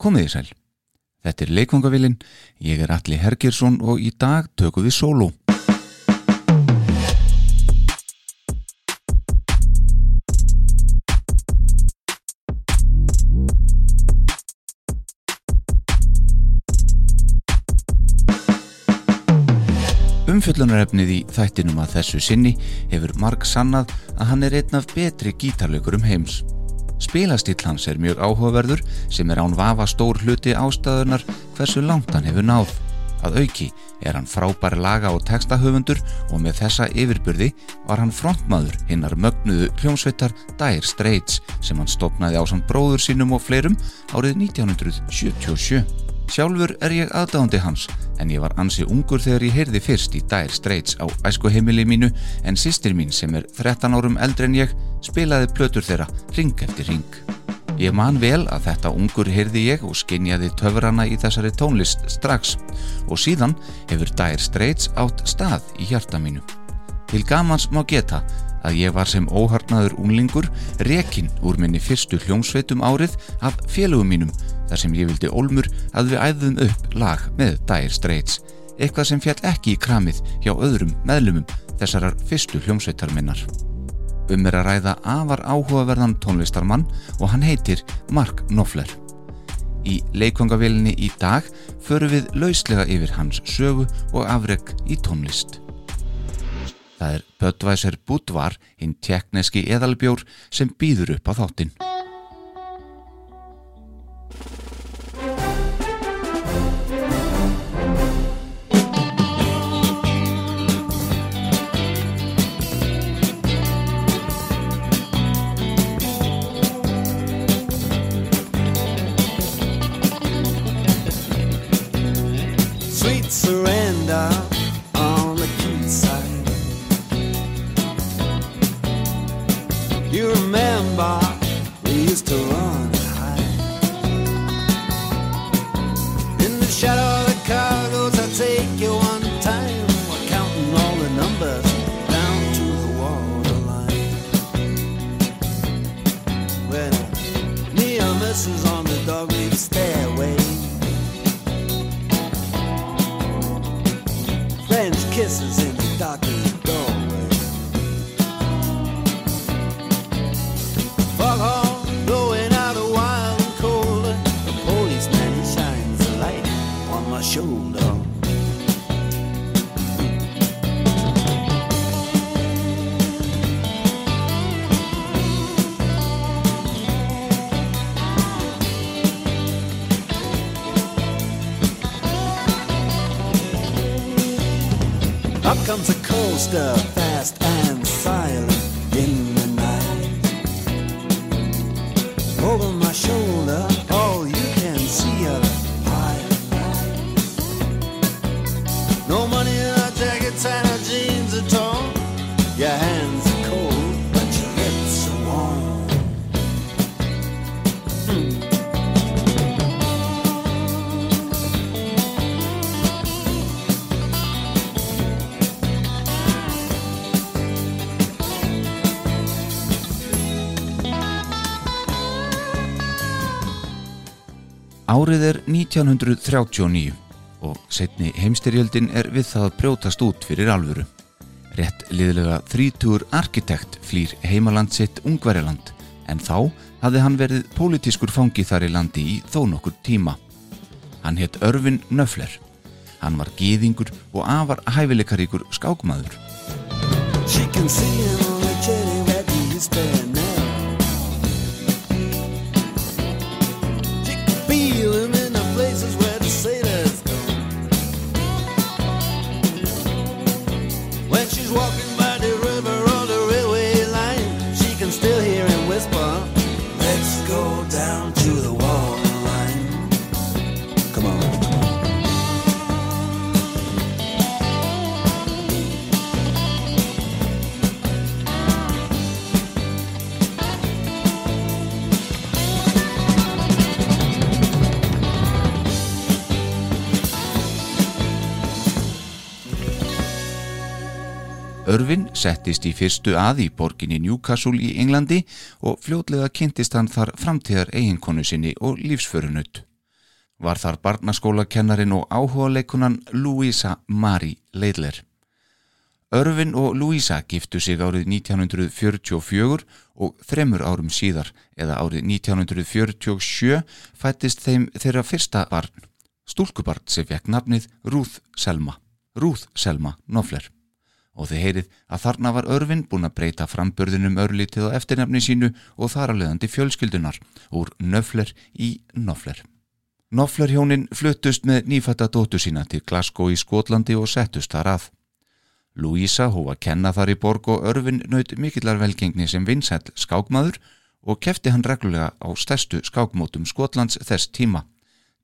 Komið í sæl. Þetta er leikvangavillin, ég er Alli Hergersson og í dag tökum við solo. Umfjöllunarefnið í þættinum að þessu sinni hefur Mark sannað að hann er einn af betri gítarlaugur um heims. Spilastill hans er mjög áhugaverður sem er án vafa stór hluti ástæðunar hversu langt hann hefur náð. Að auki er hann frábær laga og textahöfundur og með þessa yfirbyrði var hann frontmaður hinnar mögnuðu hljómsveitar Dire Straits sem hann stopnaði á sann bróður sínum og fleirum árið 1977. Sjálfur er ég aðdáðandi hans en ég var ansi ungur þegar ég heyrði fyrst í Dire Straits á æskuheimili mínu en sýstir mín sem er 13 árum eldri en ég spilaði plötur þeirra ring eftir ring. Ég man vel að þetta ungur heyrði ég og skinjaði töfrana í þessari tónlist strax og síðan hefur Dire Straits átt stað í hjarta mínu. Til gamans má geta að ég var sem óharnaður unlingur rekinn úr minni fyrstu hljómsveitum árið af félögum mínum þar sem ég vildi ólmur að við æðum upp lag með Dire Straits, eitthvað sem fjall ekki í kramið hjá öðrum meðlumum þessarar fyrstu hljómsveitar minnar. Um er að ræða afar áhugaverðan tónlistarmann og hann heitir Mark Knopfler. Í leikvangavílinni í dag förum við lauslega yfir hans sögu og afreg í tónlist. Það er Böttvæsir Budvar, hinn tjekneski eðalbjór sem býður upp á þáttinn. Remember we used to run and hide. In the shadow a Árið er 1939 og setni heimstyrjöldin er við það að brjótast út fyrir alvöru. Rétt liðlega þrítúr arkitekt flýr heimaland sitt Ungverjaland en þá hafði hann verið pólitískur fangi þar í landi í þó nokkur tíma. Hann hétt Örvin Nöfler. Hann var gýðingur og afar hæfileikaríkur skákmaður. Walking settist í fyrstu að í borginni Newcastle í Englandi og fljótlega kynntist hann þar framtíðar eiginkonu sinni og lífsförunutt. var þar barnaskólakennarin og áhugaleikunan Louisa Marie Leidler. Örvin og Louisa giftu sig árið 1944 og þremur árum síðar eða árið 1947 fættist þeim þeirra fyrsta barn, stúlkubarn sem fekk nafnið Ruth Selma, Ruth Selma Knopfler. Og þið heyrið að þarna var Örvin búin að breyta frambörðunum örlítið á eftirnafni sínu og þar að leiðandi fjölskyldunar úr Knopfler í Knopfler. Knopfler hjónin fluttust með nýfætta dóttu sína til Glasgow í Skotlandi og settust þar að. Louisa hófa kenna þar í borg og örfin naut mikillar velgengni sem vinsæll skákmaður og kefti hann reglulega á stærstu skákmótum Skotlands þess tíma.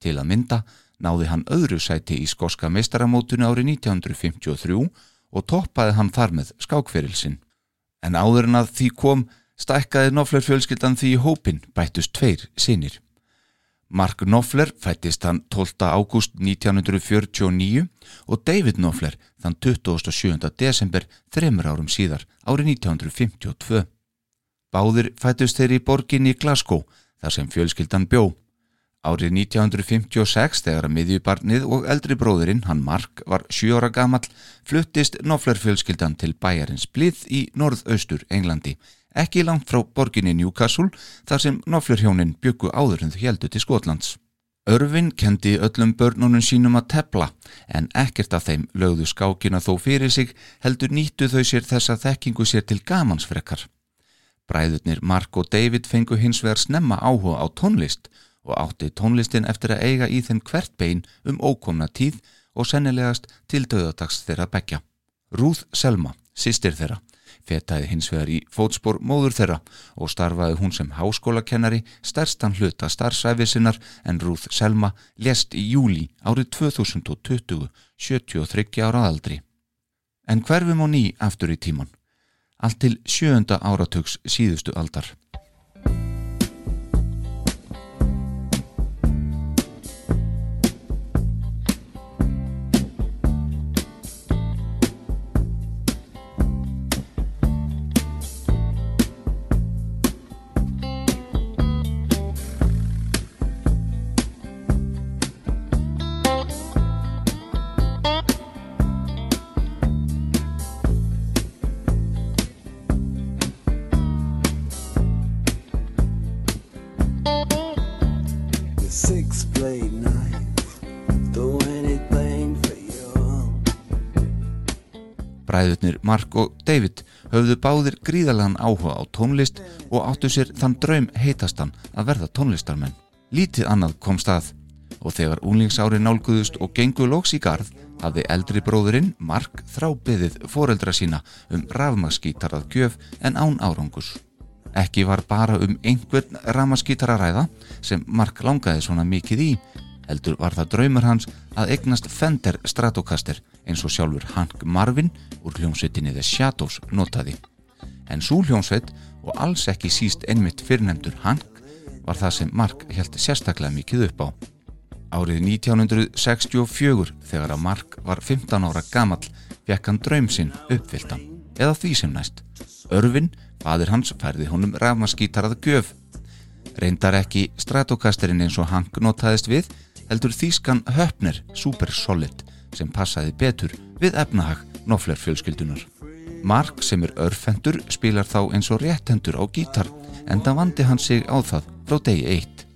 Til að mynda náði hann öðru sæti í skoska meistaramótunu árið 1953 og toppaði hann þar með skákferilsinn. En áður en að því kom stækkaði Knopfler fjölskyldan því í hópin bættust tveir sinir. Mark Knopfler fættist hann 12. ágúst 1949 og David Knopfler þann 27. desember þreymur árum síðar árið 1952. Báðir fættust þeir í borginni Glasgow þar sem fjölskyldan bjó. Árið 1956 þegar að miðjubarnið og eldri bróðurinn, hann Mark, var 7 ára gamall, fluttist Knopfler fjölskyldan til bæjarins Blið í norðaustur Englandi ekki langt frá borginni Newcastle þar sem noflurhjónin byggu áður en þau heldu til Skotlands. Örvin kendi öllum börnunum sínum að tepla en ekkert af þeim lögðu skákina þó fyrir sig heldur nýttu þau sér þessa þekkingu sér til gamansfrekkar. Bræðurnir Mark og David fengu hins vegar snemma áhuga á tónlist og átti tónlistin eftir að eiga í þeim hvert bein um ókomna tíð og sennilegast til döðadags þeirra begja. Ruth Selma, sýstir þeirra, fetaði hins vegar í fótspor móður þeirra og starfaði hún sem háskólakennari stærstan hluta starfsæfið sinnar en Ruth Selma lest í júli árið 2020, 73 ára aldri. En hverfum á ný aftur í tíman? Allt til sjönda áratugs síðustu aldar. Mark og David höfðu báðir gríðalega áhuga á tónlist og áttu sér þann draum heitastan að verða tónlistarmenn. Lítið annað kom stað og þegar únlingsári nálguðust og gengu lóks í garð hafði eldri bróðurinn Mark þrábyðið foreldra sína um rafmaskítarað gjöf en án árangus. Ekki var bara um einhvern rafmaskítararæða sem Mark langaði svona mikið í heldur var það draumur hans að eignast Fender Stratocaster eins og sjálfur Hank Marvin úr hljómsveitinni The Shadows notaði. En svo hljómsveit og alls ekki síst einmitt fyrrnemdur Hank var það sem Mark held sérstaklega mikið upp á. Árið 1964 þegar að Mark var 15 ára gamall fekk hann draum sinn uppfyltan eða því sem næst. Örvin, fadir hans, færði honum rafmaskítarað gjöf. Reyndar ekki Stratocasterinn eins og Hank notaðist við heldur þýskan höfner Super Solid sem passaði betur við efnahag Nofler fjölskyldunar. Mark sem er örfendur spilar þá eins og réttendur á gítar en það vandi hann sig á það frá degi eitt.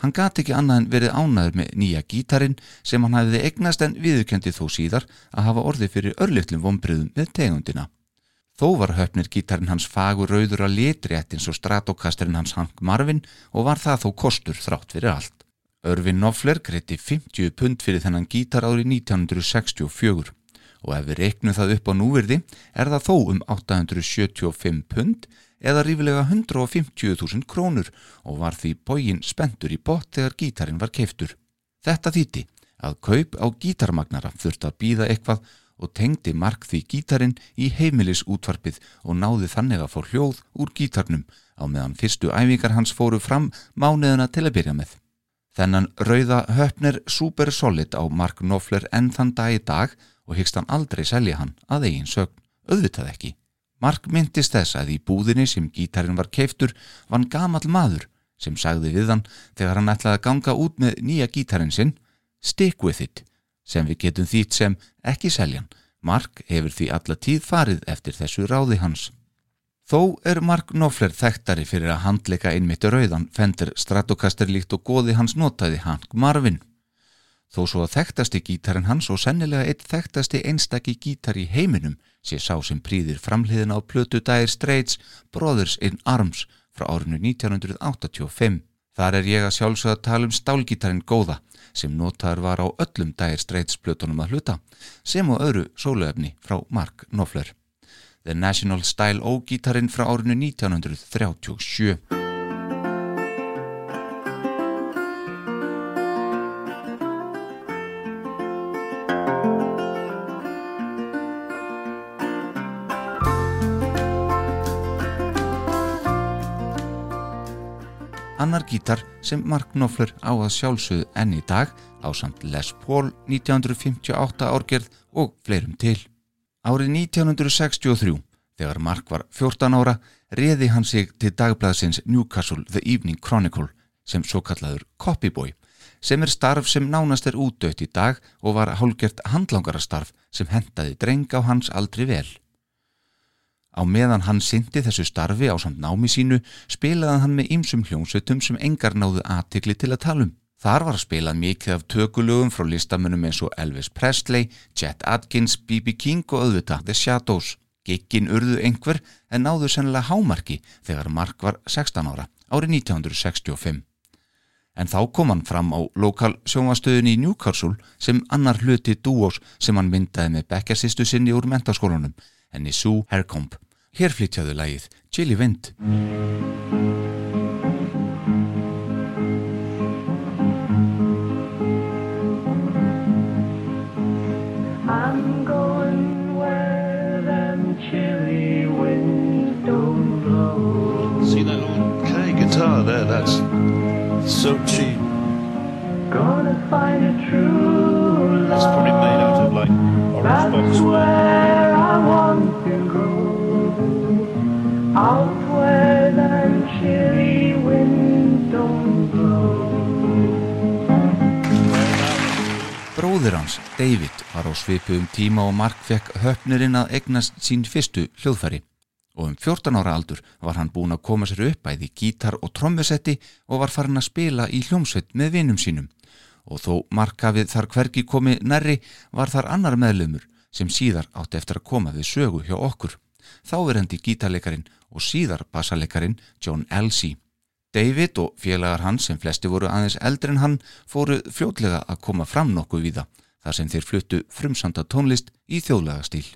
Hann gati ekki annað en verið ánaður með nýja gítarin sem hann hafiði eignast en viðkendi þó síðar að hafa orði fyrir örlittlum vonbriðum með tegundina. Þó var höfnir gítarin hans fagur rauður að litri eins og stratokastarinn hans Hank Marvin og var það þó kostur þrátt fyrir allt. Örvin Noffler greiti 50 pund fyrir þennan gítar árið 1964 og ef við reiknum það upp á núverði er það þó um 875 pund eða rífilega 150.000 krónur og var því bógin spendur í bótt þegar gítarin var keiftur. Þetta þýtti að kaup á gítarmagnara þurft að býða eitthvað og tengdi mark því gítarin í heimilis útvarpið og náði þannig að fá hljóð úr gítarnum á meðan fyrstu æfingar hans fóru fram mánuðuna til að byrja með. Þennan rauða höfnir super solid á Mark Knopfler enn þann dag í dag og hyggst hann aldrei selja hann að eigin sögn, auðvitað ekki. Mark myndist þess að í búðinni sem gítarin var keiftur vann gamal maður sem sagði við hann þegar hann ætlaði að ganga út með nýja gítarinn sinn Stick with it, sem við getum þýtt sem ekki seljan. Mark hefur því alla tíð farið eftir þessu ráði hans. Þó er Mark Knopfler þekktari fyrir að handleika einmitt rauðan Fender Stratocaster líkt og góði hans notaði Hank Marvin. Þó svo að þekktasti gítarinn hans og sennilega eitt þekktasti einstakki gítar í heiminum sé sá sem prýðir framliðin á plötu Dire Straits Brothers in Arms frá árinu 1985. Þar er ég að sjálfsögða tala um stálgítarinn góða sem notaður var á öllum Dire Straits plötunum að hluta sem og öðru sóluefni frá Mark Knopfler. The National Style O-gítarinn frá árinu 1937. annar gítar sem Mark Knopfler á að sjálfsögðu enn í dag á samt Les Paul 1958 árgerð og fleirum til. Árið 1963, þegar Mark var 14 ára, reði hann sig til dagblæðsins Newcastle The Evening Chronicle sem svo kallaður Copyboy, sem er starf sem nánast er útdöytt í dag og var hálgert handlangarastarf sem hendaði dreng á hans aldri vel. Á meðan hann syndi þessu starfi á samt námi sínu spilaði hann með ýmsum hljómsveitum sem engar náðu aðtikli til að tala um. Þar var að spilað mikið af tökulögum frá listamönnum eins og Elvis Presley, Chet Atkins, B.B. King og auðvitað The Shadows. Gikkin urðu einhver en náðu sennilega hámarki þegar Mark var 16 ára árið 1965. En þá kom hann fram á lokal sjónvastöðun í Newcastle sem annar hluti dúós sem hann myndaði með bekkjassistu sinni úr mentaskólanum, henni Sue Hercomb. Hér flytjaðu lægið Chili Wind. Guitar there? That's so cheap. Gonna find a true It's love. probably made out of like orange That's boxwood. where I want to go. Out where them chilly winds don't blow. Bróðir hans, David, var á svipuðum tíma og Mark fekk höfnirinn að egnast sín fyrstu hljóðfæri og um 14 ára aldur var hann búin að koma sér upp bæði gítar og trommusetti og var farin að spila í hljómsveit með vinum sínum. Og þó Mark hafið þar hvergi komi nærri var þar annar meðlumur sem síðar átti eftir að koma við sögu hjá okkur. Þáverendi gítarleikarin og síðar bassaleikarin John Elsey David og félagar hans sem flesti voru aðeins eldri en hann fóru fljótlega að koma fram nokkuð við það þar sem þeir fluttu frumsanda tónlist í þjóðlega stíl.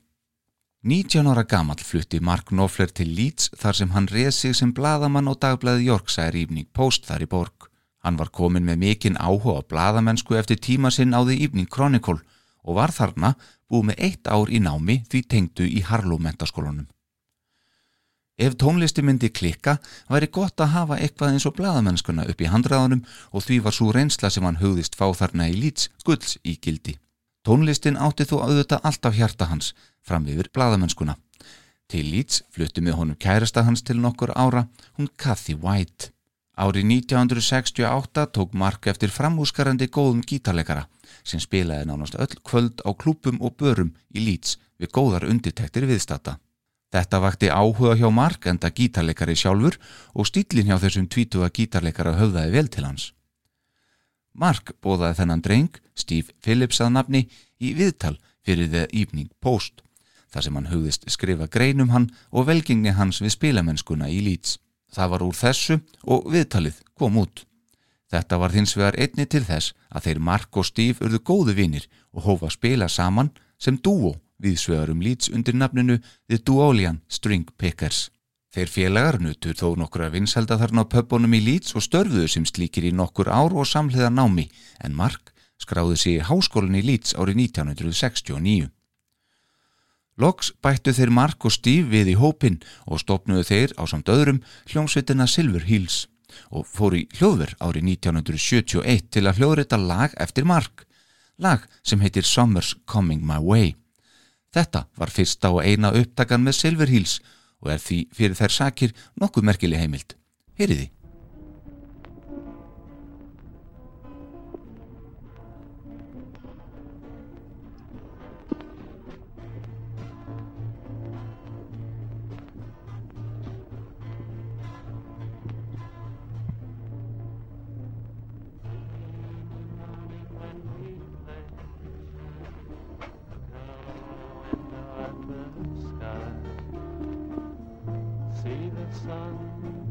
19 ára gamall flutti Mark Knopfler til Leeds þar sem hann reð sig sem bladamann á dagblæði Yorkshire Evening Post þar í borg. Hann var komin með mikinn áhuga á bladamennsku eftir tíma sinn á því Evening Chronicle og var þarna búið með eitt ár í námi því tengdu í Harlow mentaskólanum. Ef tónlisti myndi klikka væri gott að hafa eitthvað eins og bladamennskuna upp í handraðanum og því var svo reynsla sem hann hugðist fá þarna í lýts gulls í gildi. Tónlistin átti þó auðvitað alltaf hjarta hans fram yfir bladamennskuna. Til lýts flutti með honum kærasta hans til nokkur ára, hún Kathy White. Árið 1968 tók Mark eftir framhúsgarandi góðum gítarleikara sem spilaði nánast öll kvöld á klúpum og börum í lýts við góðar undirtektir viðstata. Þetta vakti áhuga hjá Mark enda gítarleikari sjálfur og stílinn hjá þessum tvítuga gítarleikara höfðaði vel til hans. Mark bóðaði þennan dreng, Steve Phillips að nafni, í viðtal fyrir The Evening Post, þar sem hann hugðist skrifa greinum hann og velgengni hans við spilamennskuna í Leeds. Það var úr þessu og viðtalið kom út. Þetta var hins vegar einni til þess að þeir Mark og Steve urðu góðu vinir og hófa spila saman sem dúo við svegarum Leeds undir nafninu The Duolian String Pickers. Þeir félagar nutur þó nokkura vinselda þarna á pöpunum í Leeds og störfuðu sem slíkir í nokkur ár og samhliða námi en Mark skráði sig í háskólinni í Leeds árið 1969. Loks bættu þeir Mark og Steve við í hópin og stopnuðu þeir á samt öðrum hljómsveitina Silver Hills og fóru í hljóðver árið 1971 til að hljóðrita lag eftir Mark, lag sem heitir Summer's Coming My Way. Þetta var fyrsta og eina upptakan með Silver Hills og er því fyrir þær sakir nokkuð merkileg heimild. Heyriði. Sun.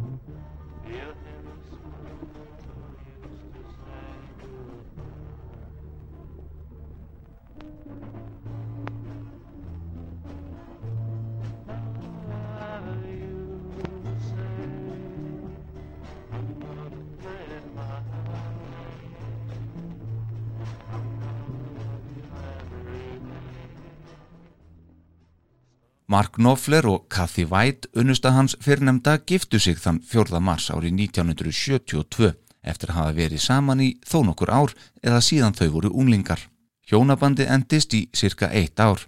Mark Knopfler og Kathy White, unnusta hans fyrrnemda, giftu sig þann 4. mars árið 1972 eftir að hafa verið saman í þó nokkur ár eða síðan þau voru unglingar. Hjónabandi endist í cirka eitt ár.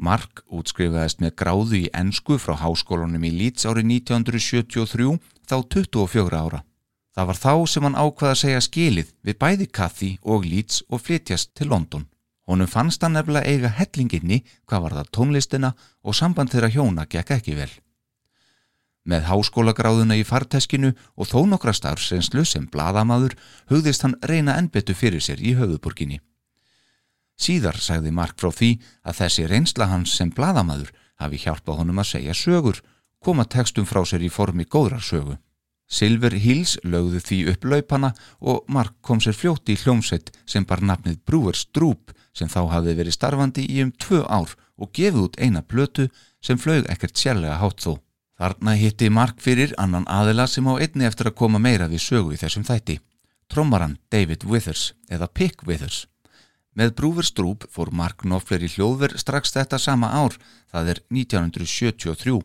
Mark útskrifaðist með gráðu í ensku frá háskólanum í Leeds árið 1973 þá 24 ára. Það var þá sem hann ákvaða að segja skilið við bæði Kathy og Leeds og flytjast til London. Honum fannst hann nefnilega eiga hellinginni hvað var það tónlistina og samband þeirra hjóna gekk ekki vel. Með háskólagráðuna í farteskinu og þó nokkra starfsreynslu sem bladamaður hugðist hann reyna ennbetu fyrir sér í höfuborginni. Síðar sagði Mark frá því að þessi reynsla hans sem bladamaður hafi hjálpað honum að segja sögur, koma textum frá sér í formi góðrar sögu. Silver Hills lögðu því upp laupana og Mark kom sér fljóti í hljómsveit sem bar nafnið Brewers Droop sem þá hafði verið starfandi í um tvö ár og gefið út eina plötu sem flög ekkert sérlega hátt þó. Þarna hitti Mark fyrir annan aðila sem á einni eftir að koma meira við sögu í þessum þætti. Trommaran David Withers eða Pick Withers. Með Brewers Droop fór Mark Knopfler í hljóðver strax þetta sama ár, það er 1973.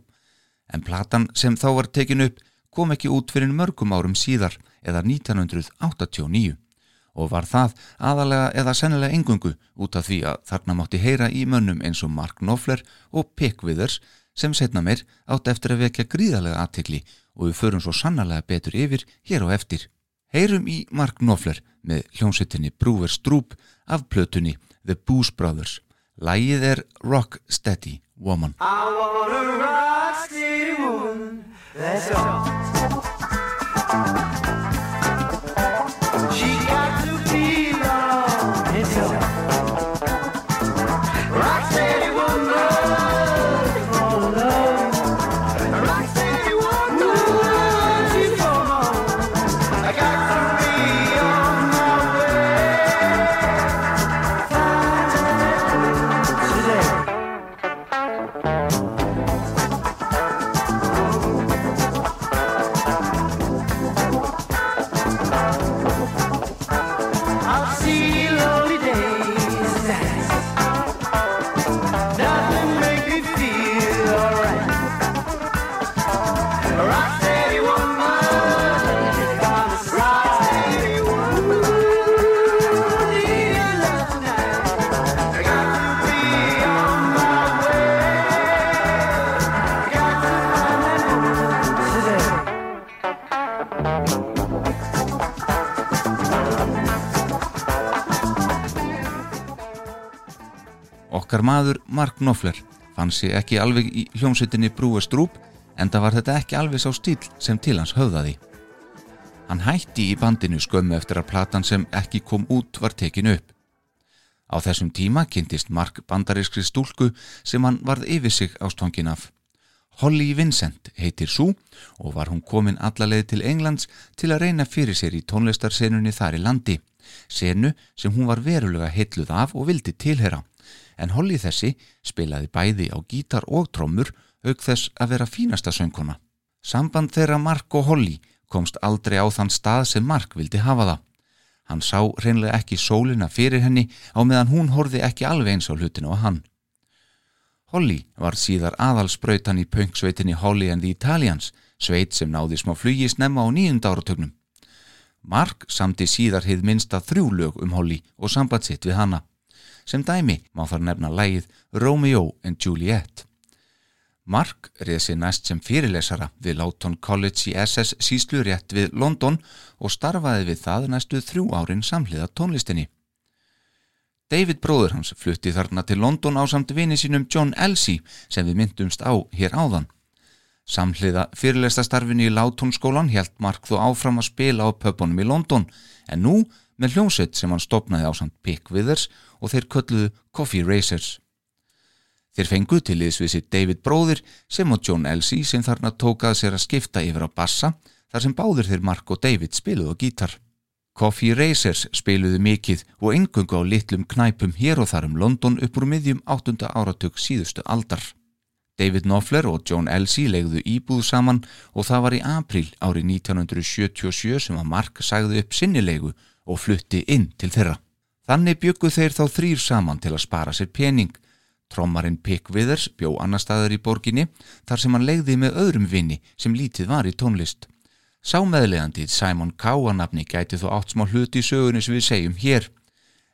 En platan sem þá var tekin upp kom ekki út fyrir mörgum árum síðar eða 1989 og var það aðalega eða sennilega engungu út af því að þarna mátti heyra í mönnum eins og Mark Knopfler og Pick Withers sem setna meir átt eftir að vekja gríðarlega aðtekli og við förum svo sannarlega betur yfir hér á eftir. Heyrum í Mark Knopfler með hljómsettinni Brewers Droop af plötunni The Booze Brothers. Lægið er Rock Steady Woman. I want a rock steady woman. That's all. Okkar maður Mark Knopfler fann sig ekki alveg í hljómsveitinni Brúes Drúp en það var þetta ekki alveg sá stíl sem til hans höfðaði. Hann hætti í bandinu skömmu eftir að platan sem ekki kom út var tekin upp. Á þessum tíma kynntist Mark bandarískri stúlku sem hann varð yfir sig ástfangin af. Holly Vincent heitir svo og var hún komin allaleið til Englands til að reyna fyrir sér í tónlistarsenunni þar í landi. Senu sem hún var verulega heitluð af og vildi tilhera. En Holly þessi spilaði bæði á gítar og trommur auk þess að vera fínasta söngkona. Samband þeirra Mark og Holly komst aldrei á þann stað sem Mark vildi hafa það. Hann sá reynlega ekki sólina fyrir henni á meðan hún horfi ekki alveg eins á hlutinu á hann. Holly var síðar aðalsprautan í punksveitinni Holly and the Italians, sveit sem náði smá flugi snemma á nýjunda áratögnum. Mark samti síðar hið minnsta þrjú lög um Holly og samband sitt við hana. Sem dæmi má þar nefna lægið Romeo and Juliet. Mark reið sér næst sem fyrirlesara við Lawton College í SS síslurétt við London og starfaði við það næstu þrjú árin samhliða tónlistinni. David bróður hans flutti þarna til London á samt vini sínum John Elsey sem við myndumst á hér áðan. Samhliða fyrirlestastarfinu í Lawton skólan helt Mark þó áfram að spila á pöpunum í London en nú með hljómsveit sem hann stopnaði á samt Pick Withers og þeir kölluðu Coffee Racers. Þeir fengu til liðsvið David bróðir sem og John Elsey sem þarna tókað sér að skipta yfir á bassa þar sem báður þeir Mark og David spiluðu á gítar. Coffee Racers spiluðu mikið og engungu á litlum knæpum hér og þar um London upp úr miðjum 8. áratug síðustu aldar. David Knopfler og John Elsey legðu íbúð saman og það var í april árið 1977 sem að Mark sagði upp sinnilegu og flutti inn til þeirra. Þannig byggu þeir þá þrýr saman til að spara sér pening. Trommarinn Pick Withers bjó annar staðar í borginni þar sem hann legði með öðrum vinni sem lítið var í tónlist. Sámeðlegandið Simon Cowanafni gæti þó átt smá hluti í sögunni sem við segjum hér.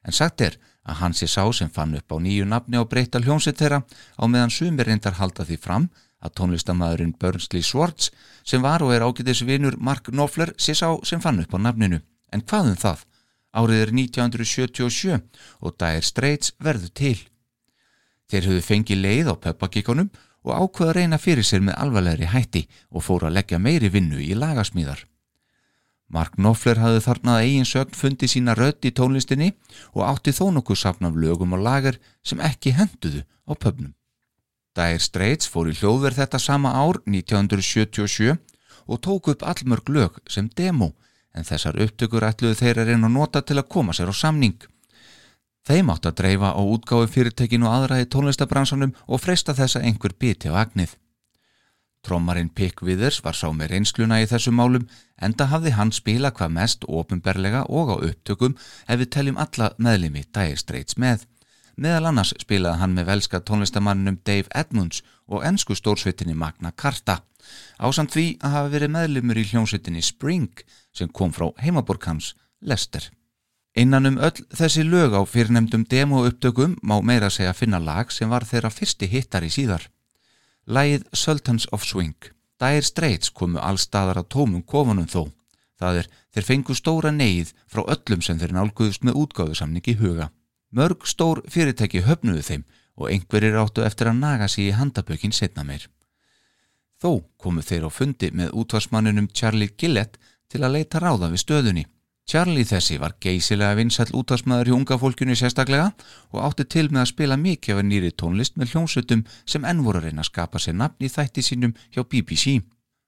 En sagt er að hann sé sá sem fann upp á nýju nafni á breyta hljómsett þeirra á meðan sumir reyndar halda því fram að tónlistamæðurinn Burnsley Swartz sem var og er ágætis vinur Mark Knopfler sé sá sem fann upp á nafninu. En hvað um það? Árið er 1977 og Dire Straits verður til. Þeir höfðu fengið leið á peppagíkonum og ákveða reyna fyrir sér með alvarlegri hætti og fóru að leggja meiri vinnu í lagasmíðar. Mark Knopfler hafði þarnað eigin sögn fundið sína rödd í tónlistinni og átti þó nokkuð sapn af lögum og lagar sem ekki henduðu á pöfnum. Dire Straits fór í hljóðverð þetta sama ár 1977 og tók upp allmörg lög sem demo en þessar upptökur ætluðu þeir að reyna að nota til að koma sér á samning. Þeim átt að dreifa á útgáfi fyrirtekinu aðra í tónlistabransanum og freysta þess að einhver biti á agnið. Trommarinn Pick Withers var sá með reynsluna í þessu málum enda hafði hann spila hvað mest ofinberlega og á upptökum ef við teljum alla meðlimi Dire Straits með. Meðal annars spilaði hann með velska tónlistamannum Dave Edmunds og ennsku stórsveitinni Magna Carta. Ásamt því að hafa verið meðlimur í hljómsveitinni Spring sem kom frá heimaborg hans, Lester. Innan um öll þessi lög á fyrirnemdum demo upptökum má meira segja finna lag sem var þeirra fyrsti hittar í síðar. Lægið Sultans of Swing. Dire Straits komu allstaðar á tómum kofunum þó. Það er þeir fengu stóra neyð frá öllum sem þeir nálguðust með útgáðusamning í huga. Mörg stór fyrirtæki höfnuðu þeim og einhverjir áttu eftir að naga sig í handabökin setna meir. Þó komu þeir á fundi með útvarsmannunum Charlie Gillett til að leita ráða við stöðunni. Charlie þessi var geysilega vinsall útvarsmaður hjá unga fólkjunni sérstaklega og átti til með að spila mikið af nýri tónlist með hljómsutum sem enn voru að reyna að skapa sér nafn í þætti sínum hjá BBC.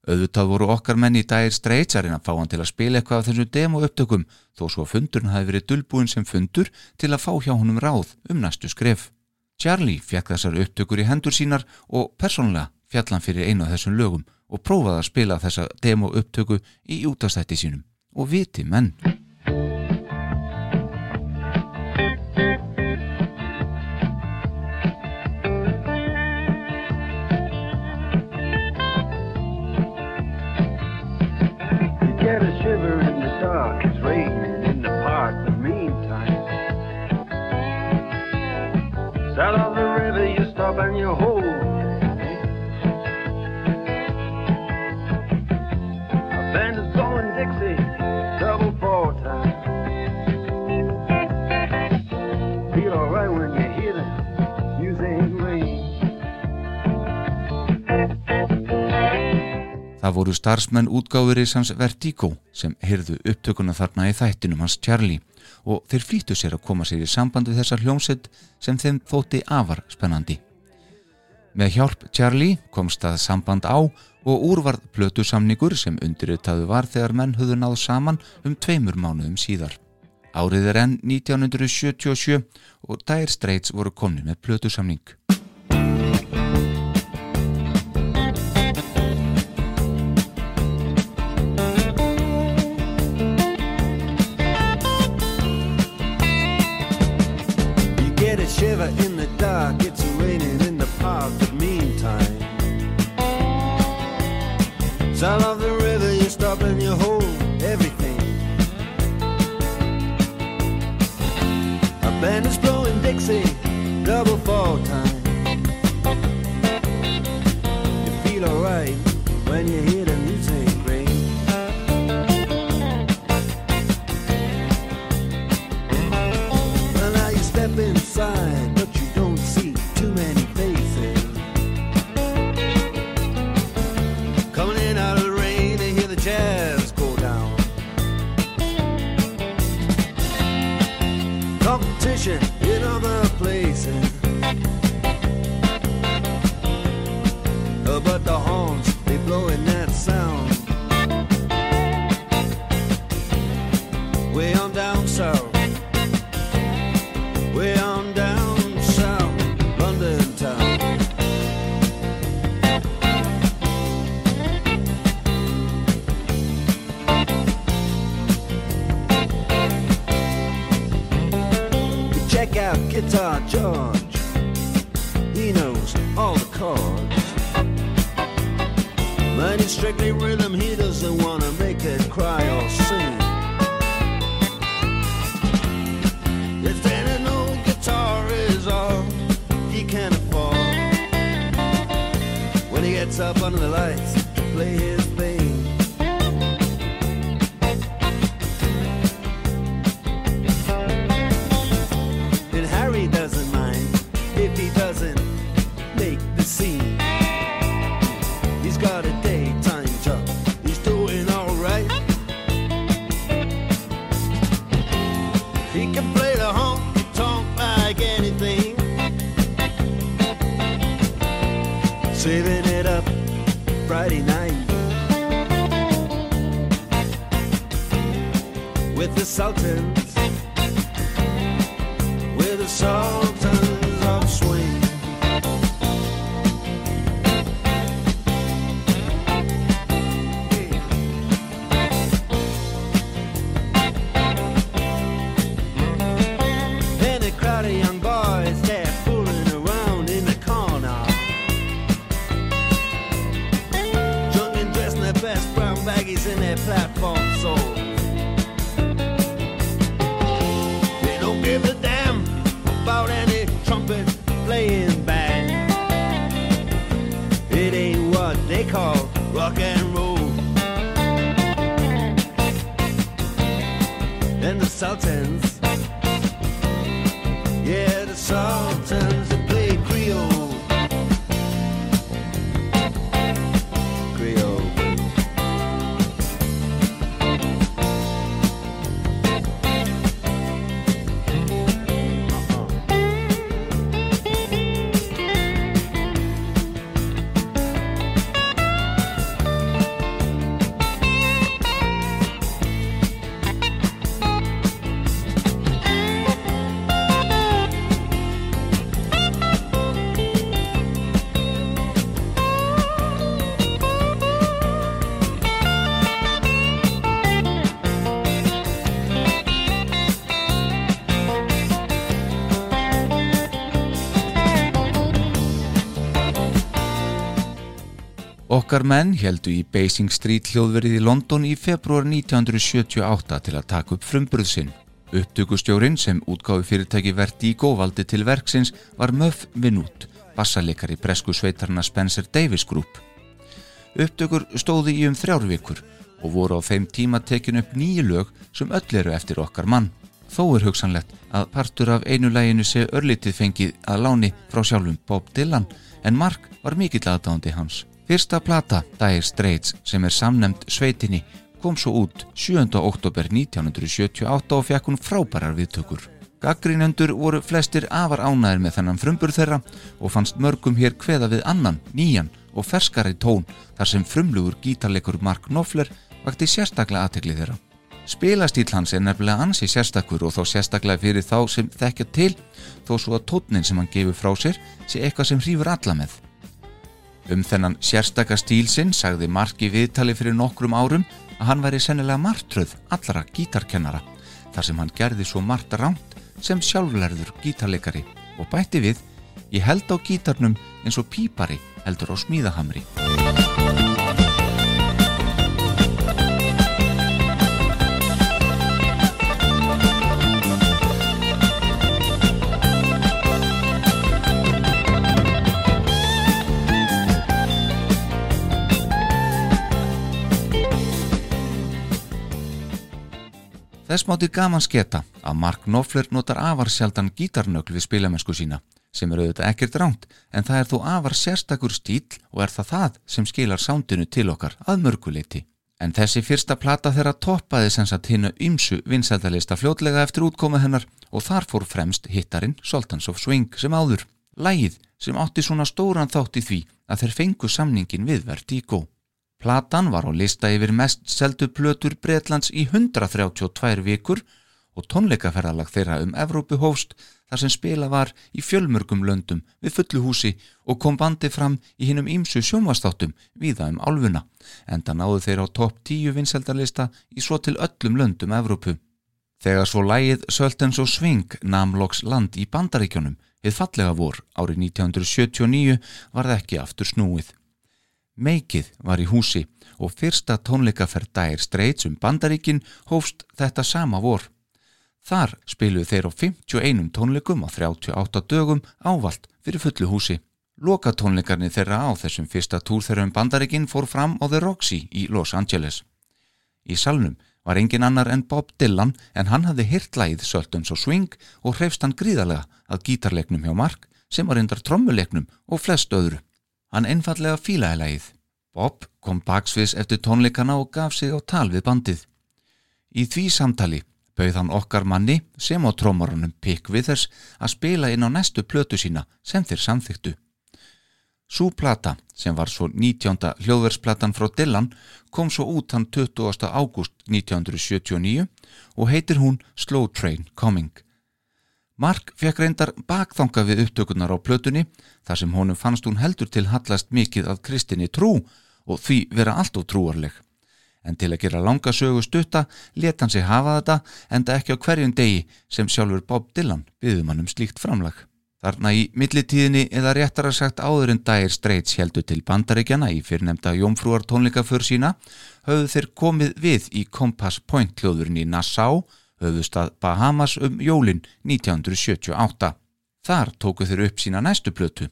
Auðvitað voru okkar menn í að reyna að fá hann til að spila eitthvað af þessu demo upptökum þó svo að fundurinn hafi verið dulbúin sem fundur til að fá hjá honum ráð um næstu skref. Charlie fekk þessar upptökur í hendur sínar og persónlega fjallan fyrir einu af þessum lögum og prófaði að spila þessa demo upptöku í útastætti sínum og viti menn. Það voru starfsmenn útgáðuris hans Vertigo sem heyrðu upptökuna þarna í þættinum hans Charlie og þeir flýttu sér að koma sér í samband við þessar hljómsett sem þeim þótti afar spennandi. Með hjálp Charlie komst það samband á og úrvarð plötusamningur sem undirritaðu var þegar menn höfðu náð saman um tveimur mánuðum síðar. Árið er enn 1977 og Dire Straits voru komni með plötusamning. You Okkar menn heldu í Basing Street hljóðverið í London í februar 1978 til að taka upp frumburð sinn. Upptökustjórin sem útgáfi fyrirtæki Vertigo valdi til verksins var Muff Vinút, bassalikari bresku sveitarna Spencer Davis Group. Upptökur stóði í um þrjár vikur og voru á þeim tíma tekin upp nýju lög sem öll eru eftir okkar mann. Þó er hugsanlegt að partur af einu læginu sé örlítið fengið að láni frá sjálfum Bob Dylan en Mark var mikill aðdándi hans. Fyrsta plata, Dire Straits, sem er samnemd sveitinni, kom svo út 7. oktober 1978 og fekk hún frábærar viðtökur. Gaggrínendur voru flestir afar ánæðir með þennan frumbur þeirra og fannst mörgum hér kveða við annan, nýjan og ferskari tón þar sem frumlugur gítarleikur Mark Knopfler vakti sérstaklega aðtekli þeirra. Spilastíl hans er nefnilega ansi sérstakur og þó sérstaklega fyrir þá sem þekkja til þó svo að tótnin sem hann gefur frá sér sé eitthvað sem hrífur alla með. Um þennan sérstaka stíl sinn sagði Mark í viðtali fyrir nokkrum árum að hann væri sennilega martröð allara gítarkennara þar sem hann gerði svo margt ránt sem sjálflærður gítarleikari og bætti við ég held á gítarnum eins og pípari heldur á smíðahamri. Þess mátti gaman sketa að Mark Knopfler notar afar sjaldan gítarnögl við spilamennsku sína sem er auðvitað ekkert ránt en það er þó afar sérstakur stíl og er það það sem skilar sándinu til okkar að mörguleiti. En þessi fyrsta plata þeirra toppaði sem sagt hinnu ymsu vinsældalista fljótlega eftir útkomu hennar og þar fór fremst hittarinn Sultans of Swing sem áður. Lægið sem átti svona stóran þátt í því að þeir fengu samningin við Vertigo. Platan var á lista yfir mest seldu plötur Bretlands í 132 vikur og tónleikaferðalag þeirra um Evrópu hófst þar sem spila var í fjölmörgum löndum við fullu húsi og kom bandi fram í hinnum ímsu sjónvastáttum viða um álfuna en það náðu þeir á topp 10 vinseldarlista í svo til öllum löndum Evrópu. Þegar svo lægið Söltens og Sving nam loks land í bandaríkjónum við fallega vor árið 1979 var það ekki aftur snúið. Meikið var í húsi og fyrsta tónleikaferð dægir streits um bandaríkin hófst þetta sama vor. Þar spiluðu þeir á 51 tónleikum á 38 dögum ávalt fyrir fullu húsi. Loka tónleikarnir þeirra á þessum fyrsta túr þeirra um bandaríkin fór fram á The Roxy í Los Angeles. Í salnum var engin annar en Bob Dylan en hann hafði hirtlægið Söltons og Swing og hreifst hann gríðarlega að gítarleiknum hjá Mark sem var reyndar trommuleiknum og flest öðru. Hann einfallega fílaði lægið. Bob kom baksviðs eftir tónleikana og gaf sig á tal við bandið. Í því samtali bauð hann okkar manni sem á trómarunum Pick Withers að spila inn á næstu plötu sína sem þeir samþyktu. Sú plata, sem var svo 19. hljóðversplatan frá Dylan, kom svo út hann 20. ágúst 1979 og heitir hún Slow Train Coming. Mark fekk reyndar bakþanga við upptökunar á plötunni þar sem honum fannst hún heldur til hallast mikið af kristinni trú og því vera allt og trúarleg. En til að gera langa sögu stutta leta hann sig hafa þetta enda ekki á hverjum degi sem sjálfur Bob Dylan byggðum hann um slíkt framlag. Þarna í millitíðinni eða réttar að sagt áður en dagir streits heldur til bandaríkjana í fyrrnemda jómfrúar tónleikaför sína höfðu þeir komið við í Compass Point hljóðurinn í Nassau, höfðustad Bahamas um jólin 1978. Þar tóku þeir upp sína næstu plötu.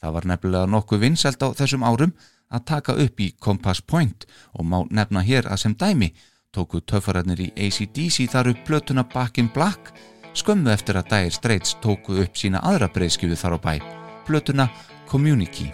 Það var nefnilega nokkuð vinselt á þessum árum að taka upp í Compass Point og má nefna hér að sem dæmi tóku töffararnir í ACDC þar upp plötuna Back in Black skömmu eftir að Dire Straits tóku upp sína aðra breyðskjöfu þar á bæ, plötuna Community.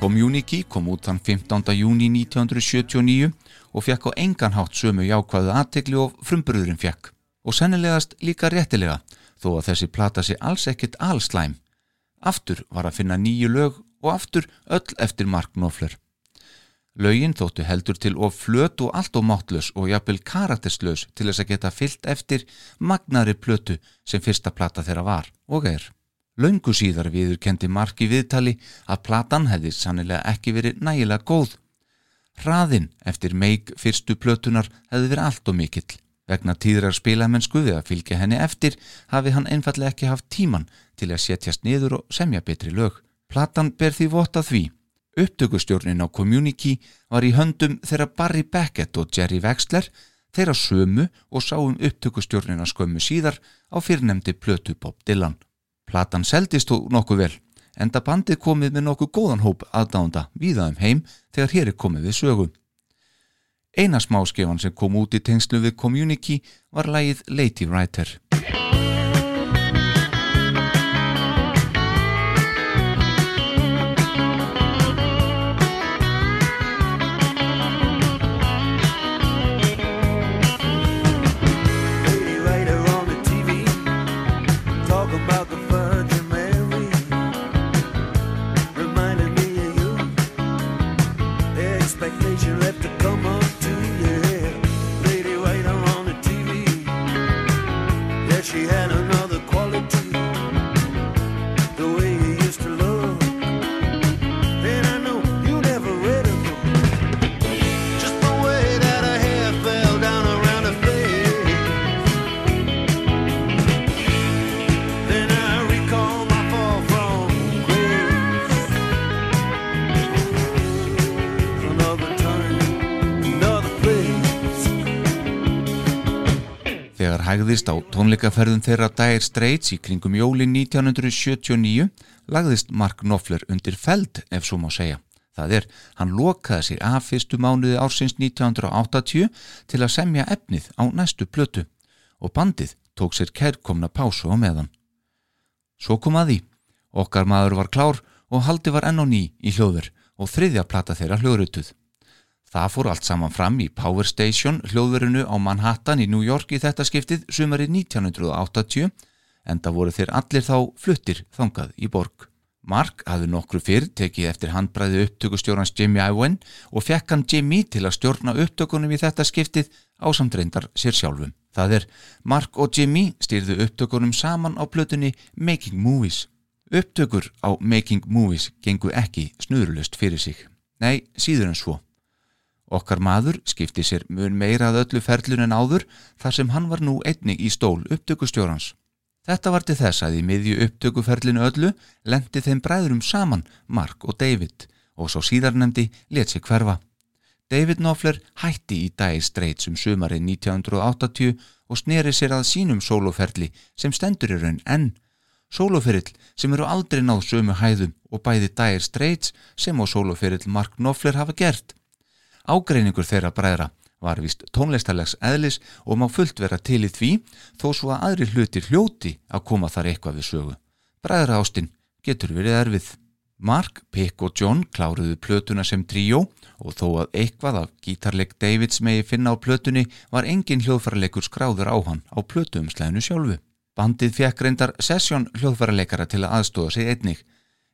Community kom út þann 15. júni 1979 og fekk á engan hátt sömu jákvæðu aðtegli og frumburðurinn fekk. Og sennilegast líka réttilega, þó að þessi plata sé alls ekkit allslæm. Aftur var að finna nýju lög og aftur öll eftir Mark Knopfler. Lögin þóttu heldur til of flöt og allt og máttlaus og jafnvel karakterslaus til þess að geta fyllt eftir magnari plötu sem fyrsta plata þeirra var og er. Löngu síðar viður kendi Mark í viðtali að platan hefði sannilega ekki verið nægilega góð. Hraðinn eftir meik fyrstu plötunar hefði verið allt og mikill. Vegna tíðrar spilamennsku við að fylgja henni eftir hafi hann einfallega ekki haft tíman til að setjast niður og semja betri lög. Platan ber því vota því. Upptökustjórnin á Community var í höndum þeirra Barry Beckett og Jerry Wexler þeirra sömu og sáum upptökustjórnina skömmu síðar á fyrrnemdi plötu Bob Dylan. Platan seldist þó nokkuð vel, enda bandið komið með nokkuð góðan hóp aðdánda víða um heim þegar hér er komið við sögu. Eina smáskefan sem kom út í tengslu við Community var lægið Lady Writer. Hægðist á tónleikaferðum þeirra Dire Straits í kringum jólin 1979 lagðist Mark Knopfler undir feld ef svo má segja. Það er, hann lokaði sig af fyrstu mánuði ársins 1980 til að semja efnið á næstu plötu og bandið tók sér kærkomna pásu á meðan. Svo kom að því. Okkar maður var klár og haldi var enn og ný í hljóður og þriðja plata þeirra hljóðrutuð. Það fór allt saman fram í Power Station hljóðverinu á Manhattan í New York í þetta skiptið sumari 1980 en það voru þeir allir þá fluttir þangað í borg. Mark hafði nokkru fyrr tekið eftir handbræði upptökustjórnans Jimmy Iwen og fekk hann Jimmy til að stjórna upptökunum í þetta skiptið á samdreindar sér sjálfum. Það er Mark og Jimmy styrðu upptökunum saman á plötunni Making Movies. Upptökur á Making Movies gengu ekki snuðurlust fyrir sig. Nei, síður en svo. Okkar maður skipti sér mun meira að öllu ferlun en áður þar sem hann var nú einnig í stól upptökustjórans. Þetta var til þess að í miðju upptökuferlinu öllu lendi þeim bræðurum saman Mark og David og svo síðarnemdi let sér hverfa. David Knopfler hætti í Dire Straits um sumarið 1980 og sneri sér að sínum soloferli sem stendur í raun enn. Soloferill sem eru aldrei náð sömu hæðum og bæði Dire Straits sem á soloferill Mark Knopfler hafa gert. Ágreiningur þeirra bræðra var vist tónlistarlegs eðlis og má fullt vera til í því þó svo að aðri hlutir hljóti að koma þar eitthvað við sögu. Bræðra ástinn getur verið erfið. Mark, Pick og John kláruðu plötuna sem tríó og þó að eitthvað af gítarleik Davids megi finna á plötunni var engin hljóðfærarleikur skráður á hann á plötuumslæðinu sjálfu. Bandið fekk reyndar sessjón hljóðfærarleikara til að aðstóða sig einnig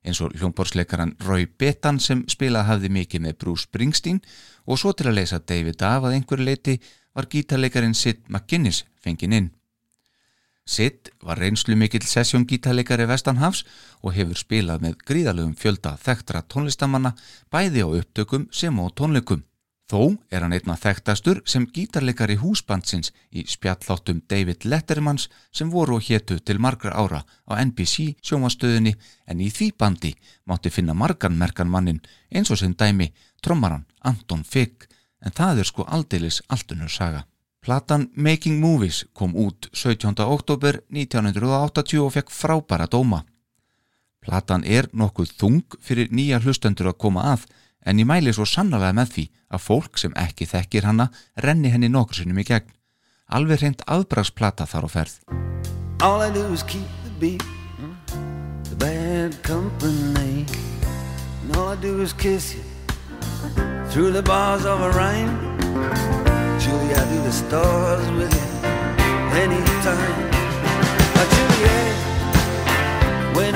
eins og hljómborsleikaran Roy Betan sem spilað hafði mikið með Bruce Springsteen og svo til að leysa David af að einhverju leiti var gítarleikarin Sid McGuinness fengin inn. Sid var reynslu mikill sessjóngítarleikari Vestanhafs og hefur spilað með gríðalögum fjölda þekktra tónlistamanna bæði á upptökum sem á tónleikum. Þó er hann einna þekktastur sem gítarleikari húsbandsins í spjalláttum David Lettermans sem voru og héttu til margra ára á NBC sjómastöðinni en í því bandi mátti finna margan merkan mannin eins og sem dæmi trommaran Anton Figg en það er sko aldeilis alltunur saga. Platan Making Movies kom út 17. oktober 1980 og fekk frábæra dóma. Platan er nokkuð þung fyrir nýja hlustendur að koma að en ég mæli svo sannlega með því að fólk sem ekki þekkir hana renni henni nokkur sinnum í gegn. Alveg reynd aðbragsplata þar á ferð. All I do is keep the beat, the bad company. And all I do is kiss you through the bars of a rhyme. Julie, I do the stars with you anytime. Uh, Juliet, when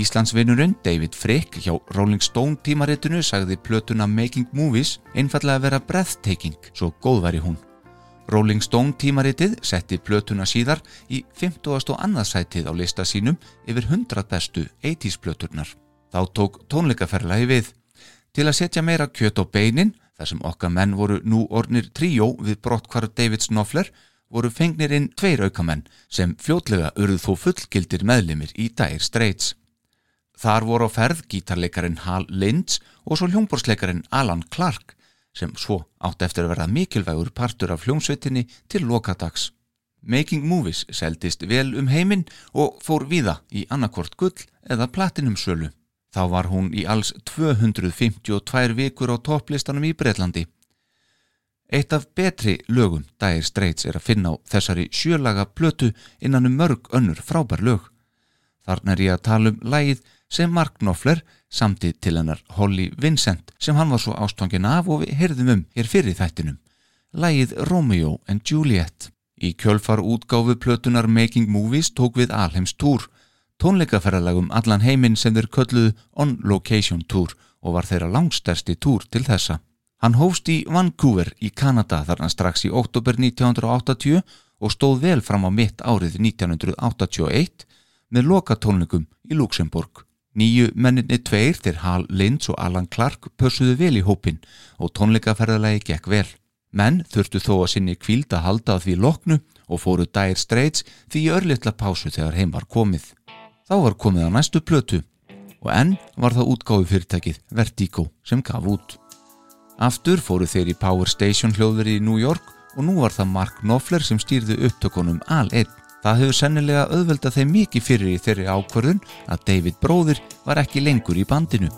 Íslandsvinnurinn David Frick hjá Rolling Stone tímaritinu sagði plötuna Making Movies einfallega að vera breathtaking, svo góð væri hún. Rolling Stone tímaritið setti plötuna síðar í 50. og annarsætið á lista sínum yfir 100 bestu 80s plöturnar. Þá tók tónleikaferlaði við. Til að setja meira kjöt á beinin, þar sem okkar menn voru nú ornir tríó við brottkvarð David Snoffler, voru fengnir inn tveir aukamenn sem fljótlega urðu þó fullgildir meðlimir í Dire Straits. Þar voru á ferð gítarleikarin Hal Lynch og svo hljómborsleikarin Alan Clark sem svo átti eftir að verða mikilvægur partur af hljómsveitinni til lokadags. Making Movies seldist vel um heiminn og fór víða í annarkort gull eða platinum sölu. Þá var hún í alls 252 vikur á topplistanum í Breitlandi. Eitt af betri lögum Dire Straits er að finna á þessari sjölaga plötu innan um mörg önnur frábær lög. Þarna er ég að tala um lægið sem Mark Knopfler samtið til hennar Holly Vincent sem hann var svo ástofangin af og við heyrðum um hér fyrir þættinum. Lægið Romeo and Juliet. Í kjölfar útgáfu plötunar Making Movies tók við Alheims Tour, tónleikaferðalagum allan heiminn sem þeir kölluðu On Location Tour og var þeirra langstærsti túr til þessa. Hann hófst í Vancouver í Kanada þarna strax í oktober 1980 og stóð vel fram á mitt árið 1981 með lokatónleikum í Luxemburg. Nýju menninni tveir þeir Hal Lynch og Alan Clark pössuðu vel í hópin og tónleikaferðalagi gekk vel. Menn þurftu þó að sinni kvíld að halda að því loknu og fóru Dire Straits því örlittla pásu þegar heim var komið. Þá var komið á næstu plötu og enn var það útgáfi fyrirtækið Vertigo sem gaf út. Aftur fóru þeir í Power Station hljóðveri í New York og nú var það Mark Knopfler sem stýrði upptökunum al einn. Það hefur sennilega auðveldað þeim mikið fyrir í þeirri ákvörðun að David bróðir var ekki lengur í bandinu.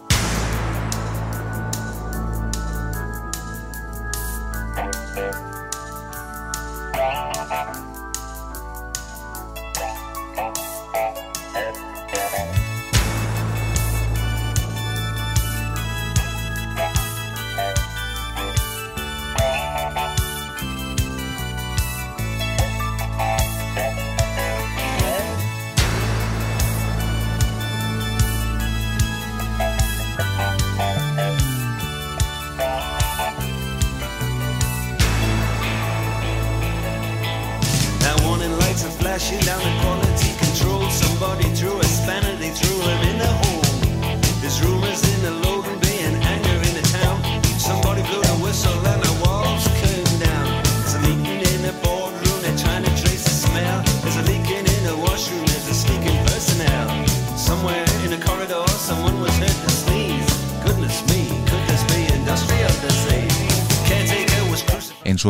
Down the quality control. Somebody threw a spanner, they threw him in the hole. There's rumors in the loading bay and anger in the town. Somebody blew the whistle and the walls came down. There's a meeting in the boardroom, they're trying to trace the smell. There's a leaking in the washroom, there's a sneaking personnel. Somewhere in corridor, someone was heard to sneeze. Goodness me, could this be industrial disease?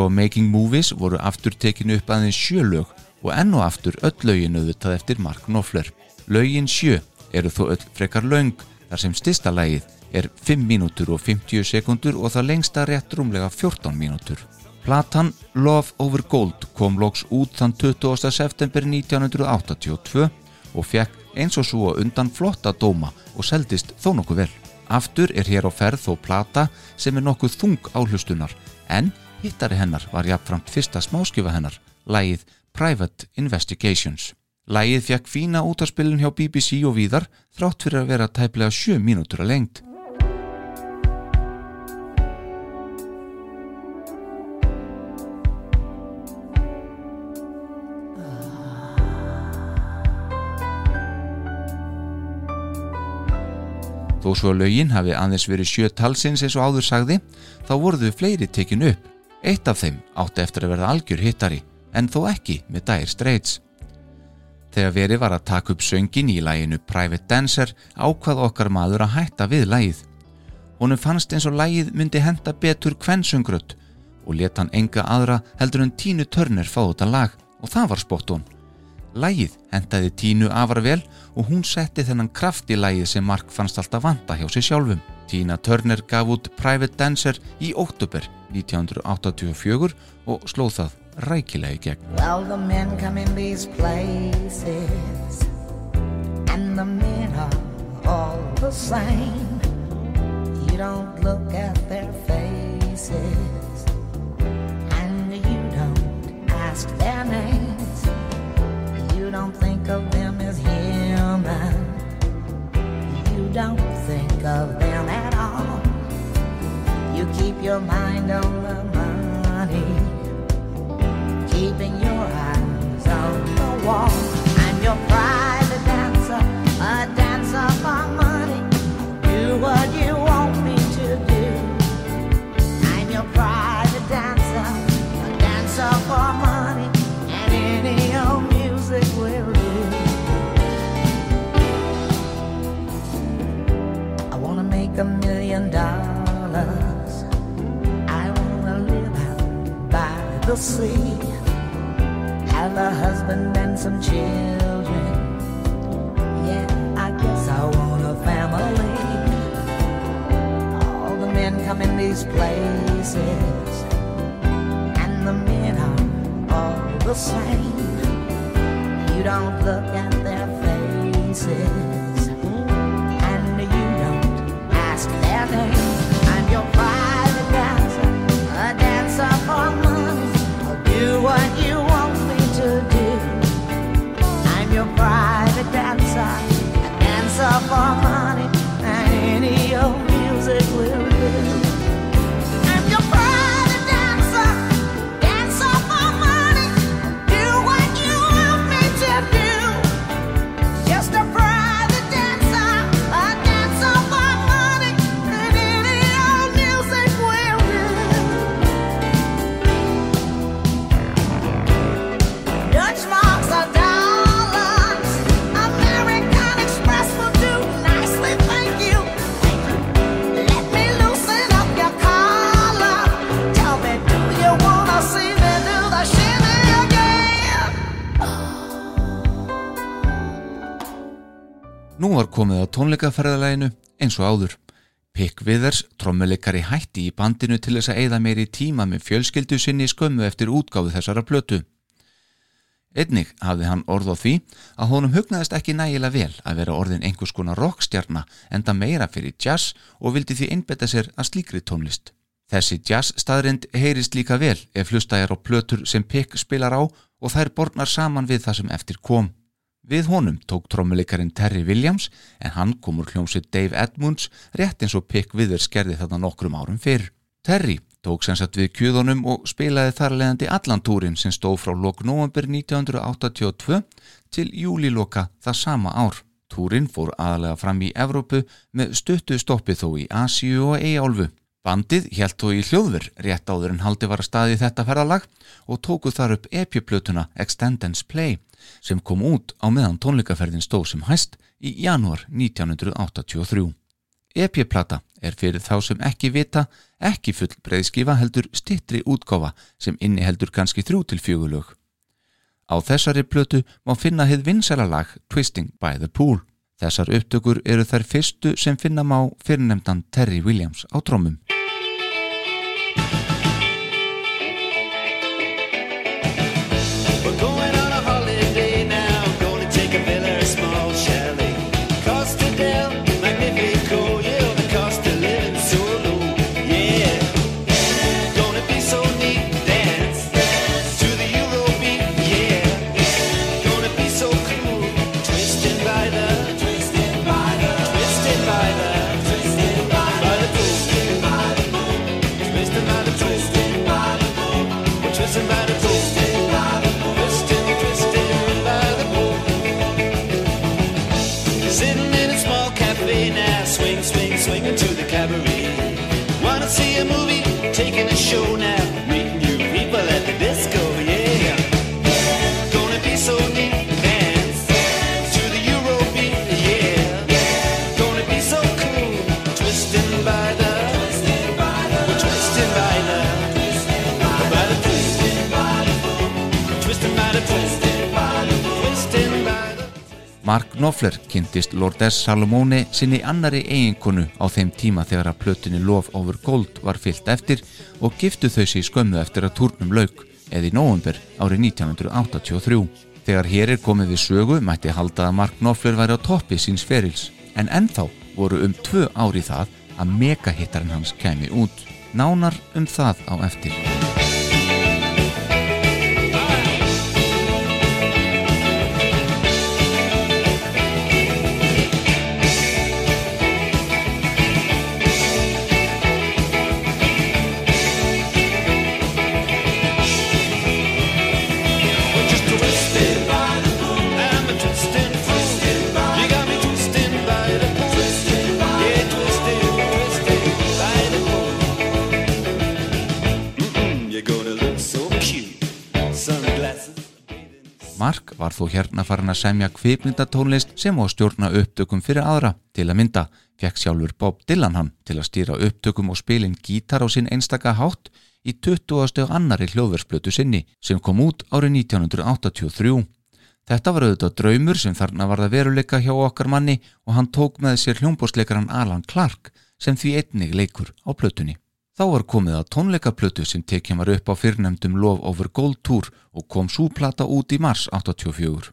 Making Movies voru aftur tekinu upp aðeins sjö lög og enn og aftur öll lögin auðvitað eftir Mark Knopfler. Lögin sjö eru þó öll frekar löng þar sem stista lagið er 5 mínútur og 50 sekundur og það lengsta rétt rúmlega 14 mínútur. Platan Love Over Gold kom loks út þann 20. september 1982 og fekk eins og svo undan flotta dóma og seldist þó nokkuð vel. Aftur er hér á ferð þó plata sem er nokkuð þung áhlustunar en hittari hennar var jafnframt fyrsta smáskjöfa hennar, lægið Private Investigations. Lægið fekk fína útarspilun hjá BBC og víðar þrátt fyrir að vera tæplega 7 mínútur að lengt. Þó svo lögin hafi aðeins verið sjö talsins eins og áður sagði, þá voruðu fleiri tekin upp. Eitt af þeim átti eftir að verða algjör hittari, en þó ekki með Dire Straits. Þegar verið var að taka upp söngin í læginu Private Dancer ákvað okkar maður að hætta við lægið. Honum fannst eins og lægið myndi henda betur kvensöngrött og leta hann enga aðra heldur en Tínu Turner fá þetta lag og það var spott hún. Lægið hendaði Tínu afar vel og hún setti þennan kraft í lægið sem Mark fannst alltaf vanta hjá sig sjálfum. Tína Turner gaf út Private Dancer í óttúber 1984 og slóð það rækilega í gegn. Well, the men come in these places, and the men are all the same. You don't look at their faces, the sea have a husband and some children. Yeah, I guess I want a family. All the men come in these places, and the men are all the same. You don't look at their faces, tónleikaferðalæginu eins og áður. Pick Withers, trommuleikari hætti í bandinu til þess að eigða meiri tíma með fjölskyldu sinni skömmu eftir útgáfu þessara plötu. Einnig hafði hann orð á því að honum hugnaðist ekki nægilega vel að vera orðin einhvers konar rockstjarna enda meira fyrir jazz og vildi því einbetta sér að slíkri tónlist. Þessi jazz staðrind heyrist líka vel ef hlusta er á plötur sem Pick spilar á og þær bornar saman við það sem eftir kom. Við honum tók trommuleikarinn Terry Williams en hann kom úr hljómsið Dave Edmunds rétt eins og Pick Withers gerði þetta nokkrum árum fyrr. Terry tók sem sagt við kjöðunum og spilaði þar leðandi allan túrin sem stóð frá lok november 1982 til júliloka það sama ár. Túrin fór aðalega fram í Evrópu með stuttu stoppi þó í Asíu og Eiálfu. Bandið helt þó í hljóður rétt áður en haldi var að staði þetta ferðalag og tóku þar upp epjuplötuna Extendance Play sem kom út á meðan tónleikaferðin stóð sem hæst í janúar 1983. EP-plata er fyrir þá sem ekki vita ekki full breyðskifa heldur stittri útgáfa sem inni heldur kannski þrjú til fjögulög. Á þessari plötu má finna hið vinsara lag Twisting by the Pool. Þessar upptökur eru þær fyrstu sem finna má fyrirnemdan Terry Williams á trómum. Mark Knopfler kynntist Lourdes Salomone sinni annari eiginkonu á þeim tíma þegar að plötunni Love Over Gold var fyllt eftir og giftu þau sig skömmu eftir að túrnum lauk eða í nóvumber árið 1983. Þegar hér er komið við sögu mætti halda að Mark Knopfler væri á toppi síns ferils en ennþá voru um tvö ári það að megahittarinn hans kemi út. Nánar um það á eftir. Mark var þó hérna farin að semja kvikmyndatónlist sem að stjórna upptökum fyrir aðra. Til að mynda fekk sjálfur Bob Dylan hann til að stýra upptökum og spilin gítar á sinn einstaka hátt í 20. annari hljóðversplötu sinni sem kom út árið 1983. Þetta var auðvitað draumur sem þarna var það veruleika hjá okkar manni og hann tók með sér hljómbórsleikaran Alan Clark sem því einnig leikur á plötunni. Þá var komið að tónleikaplötu sem tekjum var upp á fyrrnemdum Love Over Gold Tour og kom súplata út í mars 84.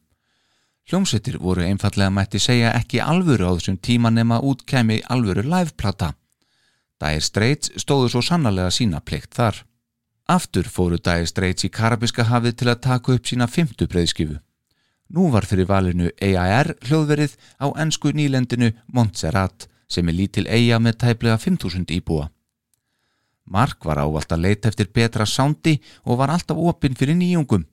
Hljómsveitir voru einfallega mætti segja ekki alvöru á þessum tíma nema út kemi alvöru liveplata. Dire Straits stóðu svo sannarlega sína plikt þar. Aftur fóru Dire Straits í Karabiska hafið til að taka upp sína fymtu breyðskifu. Nú var fyrir valinu EAR hljóðverið á ennsku nýlendinu Montserrat sem er lítil eiga með tæplega 5000 íbúa. Mark var ávalt að leita eftir betra sándi og var alltaf opinn fyrir nýjungum.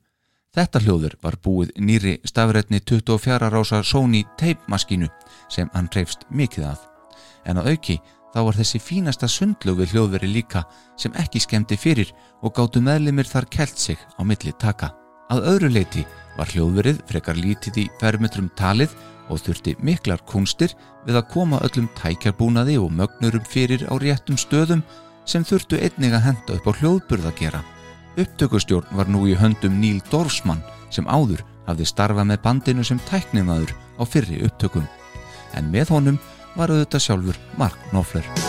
Þetta hljóður var búið nýri stafrætni 24 rása Sony tape-maskínu sem hann reyfst mikið að. En að auki þá var þessi fínasta sundlög við hljóðveri líka sem ekki skemmti fyrir og gáttu meðlimir þar kelt sig á milli taka. Að öðru leiti var hljóðverið frekar lítið í fermetrum talið og þurfti miklar kunstir við að koma öllum tækjarbúnaði og mögnurum fyrir á réttum stöðum sem þurftu einnig að henda upp á hljóðburð að gera. Upptökustjórn var nú í höndum Níl Dorfsmann sem áður hafði starfað með bandinu sem tæknimaður á fyrri upptökum. en með honum var auðvitað sjálfur Mark Knopfler.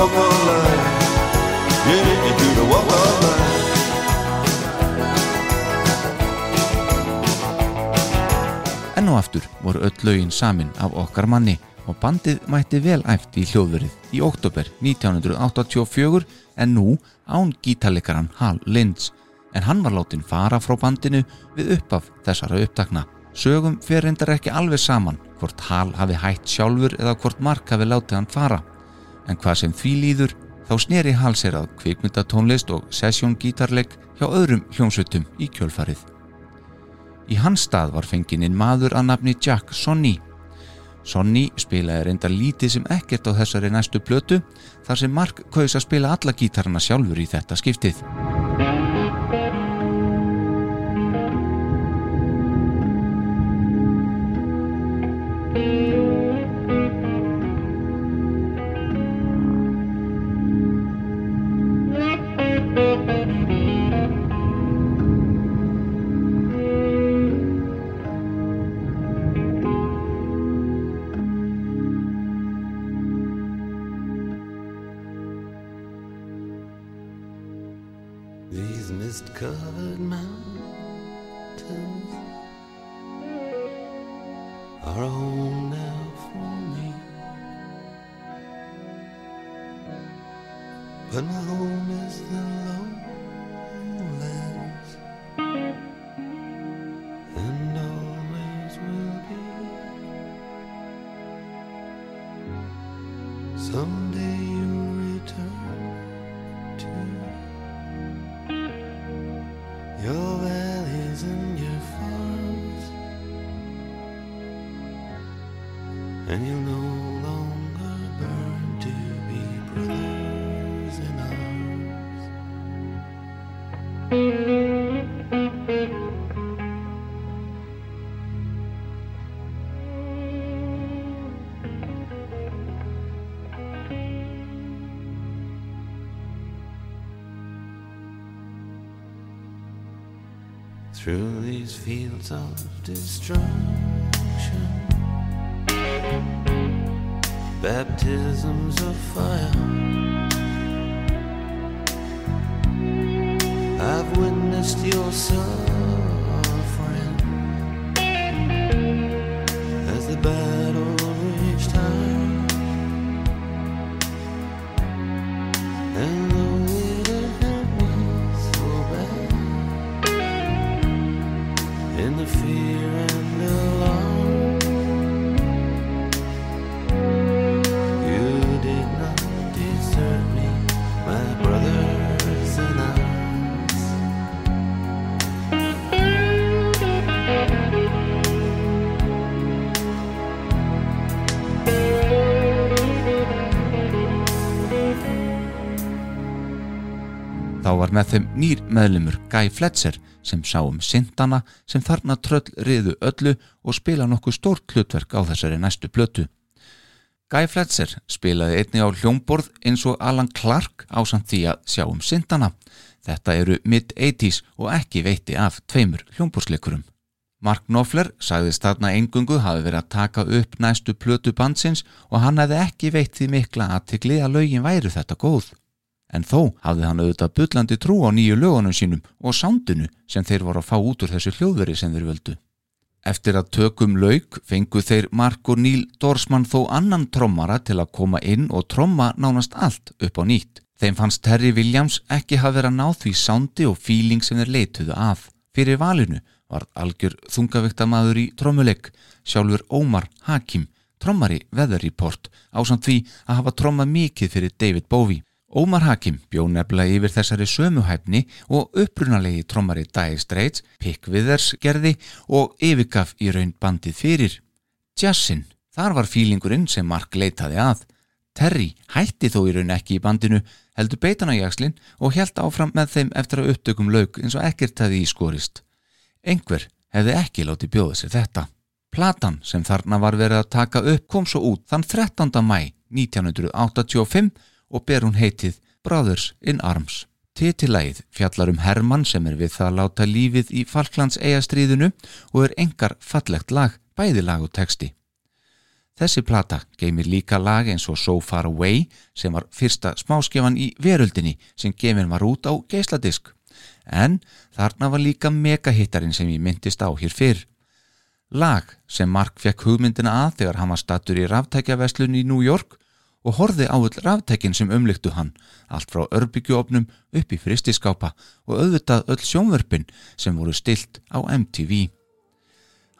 Walk of. Yeah, you do the walk of life. Enn og aftur voru öll lögin samin af okkar manni og bandið mætti vel æft í hljóðverið í oktober 1984 en nú án gítarleikaran Hal Linds en hann var látin fara frá bandinu við uppaf þessara upptakna. Sögum fyrir reyndar ekki alveg saman hvort Hal hafi hætt sjálfur eða hvort Mark hafi látið hann fara en hvað sem því líður þá sneri Hal sér að kvikmyndatónlist og sessjón gítarleik hjá öðrum hljómsveitum í kjölfarið. Í hans stað var fenginn inn maður að nafni Jack Sonny. Sonny spilaði reyndar lítið sem ekkert á þessari næstu plötu þar sem Mark kaus að spila alla gítarana sjálfur í þetta skiptið. In the fear var með þeim nýr meðlumur Guy Fletcher sem sá um syndana sem þarna tröll riðu öllu og spila nokkuð stórt hlutverk á þessari næstu plötu. Guy Fletcher spilaði einni á hljómborð eins og Alan Clark á samt því að sjá um syndana. Þetta eru mid-80s og ekki veiti af tveimur hljómborðsleikurum. Mark Knopfler sagðist þarna engungu hafi verið að taka upp næstu plötu bandsins og hann hefði ekki veitt því mikla að lögin væru þetta góð. En þó hafði hann auðvitað bullandi trú á nýju lögunum sínum og sándinu sem þeir voru að fá út úr þessu hljóðveri sem þeir völdu. Eftir að tökum lauk fengu þeir Mark og Neil Dorsman þó annan trommara til að koma inn og tromma nánast allt upp á nýtt. Þeim fannst Terry Williams ekki hafa verið að ná því sándi og fíling sem þeir leituðu að. Fyrir valinu var algjör þungavíktamaður í trommuleik, sjálfur Ómar Hakim, trommari Weather Report, ásamt því að hafa trommað mikið fyrir David Bowie. Ómar Hakim bjó nefnilega yfir þessari sömuhæfni og upprunalegi trommari Dire Straits, Pick Withers gerði og yfirgaf í raun bandið fyrir. Jazzin, þar var fílingurinn sem Mark leitaði að. Terry hætti þó í raun ekki í bandinu, heldur beitan á jakslinn og held áfram með þeim eftir að upptökum lauk eins og ekkert hefði ískorist. Engver hefði ekki látið bjóða sér þetta. Platan sem þarna var verið að taka upp kom svo út þann 13. mæ 1985 og ber hún heitið Brothers in Arms. Titilægið fjallar um Hermann sem er við það að láta lífið í Falklands eigastriðinu og er engar fallegt lag, bæði lag og texti. Þessi plata geymir líka lag eins og So Far Away sem var fyrsta smáskefan í veröldinni sem gefin var út á geisladisk. En þarna var líka megahittarinn sem ég myndist á hér fyrr. Lag sem Mark fekk hugmyndina að þegar hann var stattur í ráftækjaveslun í New York og horði á öll ráftækin sem umlyktu hann, allt frá örbyggjuofnum upp í fristiskápa og auðvitað öll sjónvörpin sem voru stilt á MTV.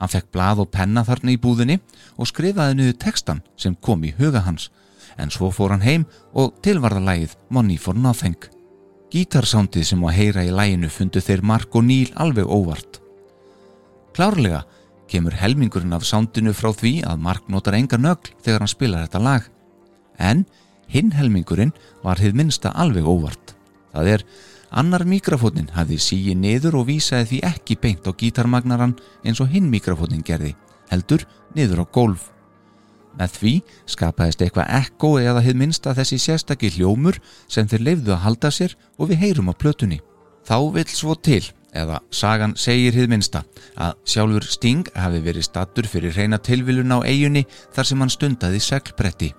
Hann fekk blað og penna þarna í búðinni og skrifaði niður textan sem kom í huga hans, en svo fór hann heim og tilvarðalægið Money for Nothing. Gítarsándið sem að heyra í læginu fundu þeir Mark og Neil alveg óvart. Klárlega kemur helmingurinn af sándinu frá því að Mark notar enga nögl þegar hann spilar þetta lag, en hinn helmingurinn var hið minnsta alveg óvart. Það er Annar mikrafónin hafði síið niður og vísaði því ekki beint á gítarmagnaran eins og hinn mikrafónin gerði, heldur niður á gólf. Með því skapaðist eitthvað ekko eða hið minnsta þessi sérstakki hljómur sem þeir leifðu að halda sér og við heyrum á plötunni. Þá vil svo til, eða sagan segir hið minnsta, að sjálfur Sting hafi verið stattur fyrir reyna tilvilun á eigunni þar sem hann stundaði seglbretti.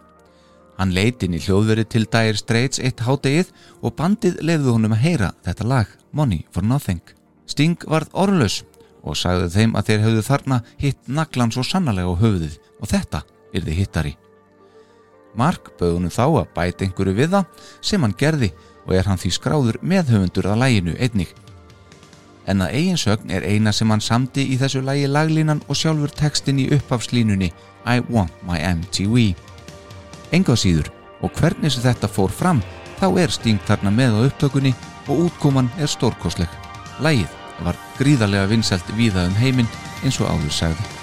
Hann leiti inn í hljóðveri til Dire Straits eitt hádegið og bandið lefðu honum að heyra þetta lag Money for Nothing. Sting varð orðlaus og sagði þeim að þeir höfðu þarna hitt naglan svo sannarlega á höfuðið og þetta er þið hittari. Mark bauð honum þá að bæta einhverju við það sem hann gerði og er hann því skráður meðhöfundur að læginu einnig. En að eiginsögn er eina sem hann samdi í þessu lægi laglínan og sjálfur textin í uppafslínunni I want my MTV. Enga síður og hvernig sem þetta fór fram þá er Sting þarna með á upptökunni og útkoman er stórkosleg. Lægið var gríðarlega vinsælt víða um heiminn eins og áður sagði.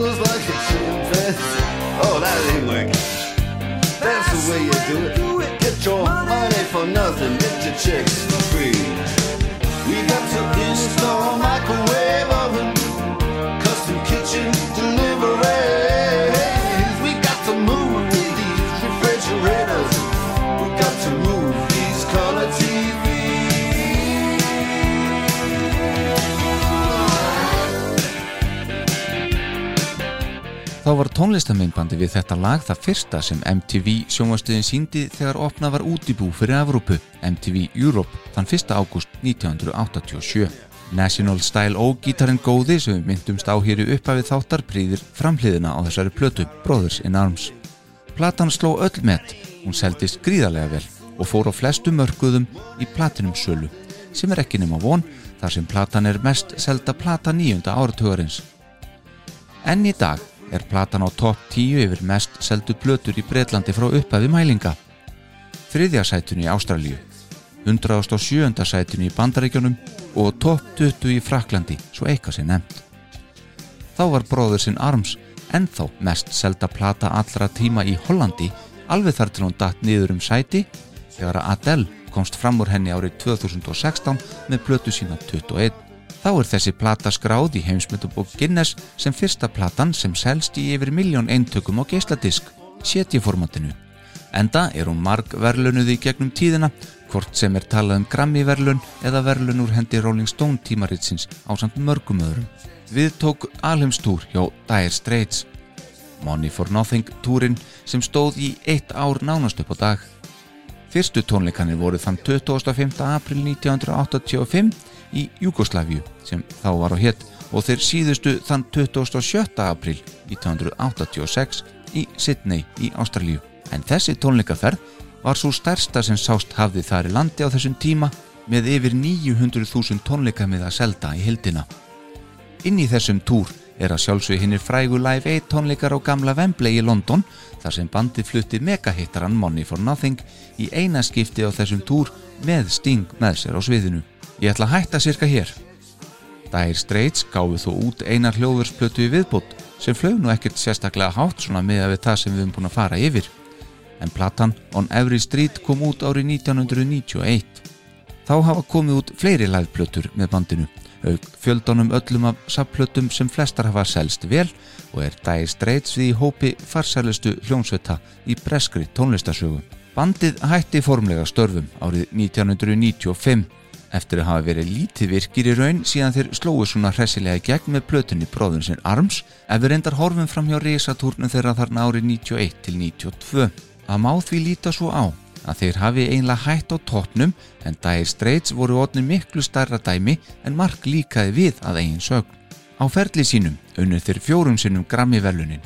On like a chimpanzee. Oh, that ain't working. That's the way you do it. Get your money for nothing. Get your chicks for free. We got to install microwave oven, custom kitchen deliveries. Þá var tónlistamindbandi við þetta lag það fyrsta sem MTV sjónvastuðin síndi þegar opnað var útibú fyrir Evrópu, MTV Europe, þann 1. ágúst 1987. National Style O-gítarinn góði sem myndumst á hér í upphafið þáttar prýðir framhliðina á þessari plötu, Brothers in Arms. Platan sló öll met, hún seldist gríðarlega vel og fór á flestu mörguðum í platinum sölu, sem er ekki nema von þar sem platan er mest selda plata nýjunda áratugarins. Enn í dag er platan á topp 10 yfir mest seldu plötur í Breitlandi frá upphafi mælinga. Þriðja sætun í Ástralíu, 107. sætun í Bandaríkjónum og topp 20 í Fraklandi, svo eitthvað sé nefnt. Þá var bróður sinn Arms ennþá mest selda plata allra tíma í Hollandi, alveg þar til hún datt niður um sæti þegar Adele komst fram úr henni árið 2016 með plötu sína 21. Þá er þessi plata skráð í heimsmyndubók Guinness sem fyrsta platan sem selst í yfir miljón eintökum á geisladisk, setjiformatinu. Enda er hún marg verlunuð í gegnum tíðina, hvort sem er talað um Grammy-verlun eða verlun úr hendi Rolling Stone tímaritsins á samt mörgum öðrum. Við tók alheimstúr hjá Dire Straits. Money for Nothing túrin sem stóð í eitt ár nánast upp á dag. Fyrstu tónleikanir voru þann 25. april 1985 í Júgoslavíu sem þá var á hétt og þeir síðustu þann 27. april 1986 í Sydney í Ástralíu. En þessi tónleikaferð var svo stærsta sem sást hafði þar í landi á þessum tíma með yfir 900.000 tónleikamið að selda í hildina. Inn í þessum túr er að sjálfsög hinnir frægu Live 8 tónleikar á gamla Wembley í London þar sem bandið flutti megahittaran Money for Nothing í eina skipti á þessum túr með Sting með sér á sviðinu. Ég ætla að hætta cirka hér. Dire Straits gáðu þó út einar hljóðversplötu í viðbútt sem flög nú ekkert sérstaklega hátt svona með að við það sem við höfum búin að fara yfir. En platan On Every Street kom út árið 1991. Þá hafa komið út fleiri liveplötur með bandinu, auk fjöldunum öllum af sapplötum sem flestar hafa selst vel og er Dire Straits við í hópi farsælustu hljónsveita í breskri tónlistasögu. Bandið hætti formlega störfum árið 1995 eftir að hafa verið lítið virkir í raun síðan þeir slóðu svona hressilega gegn með plötunni bróðun sinn Arms ef við reyndar horfum fram hjá risatúrnum þeirra þarna árið 91 til 92. Það má því líta svo á að þeir hafi einlega hætt á toppnum en Dire Straits voru odnir miklu starra dæmi en Mark líkaði við að eigin sögn. Á ferli sínum unnur þeir fjórum sinnum Grammy-velunin,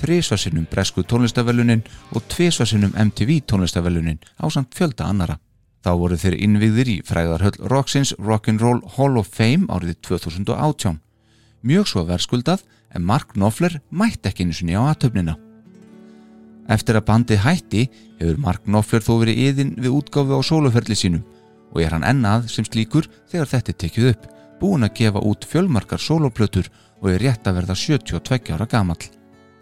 þrísvarsinnum Bresku tónlistavelunin og tvísvarsinnum MTV tónlistavelunin á samt fjölda annara. Þá voru þeir innviðir í fræðarhöll Roxins Rock'n'Roll Hall of Fame árið 2018. Mjög svo verðskuldað en Mark Knopfler mætti ekki einu sinni á aðtöfnina. Eftir að bandi hætti hefur Mark Knopfler þó verið yðin við útgáfi á sóluferli sínum og er hann ennað sem slíkur þegar þetta er tekið upp, búin að gefa út fjölmarkar sóloplötur og er rétt að verða 72 ára gamall.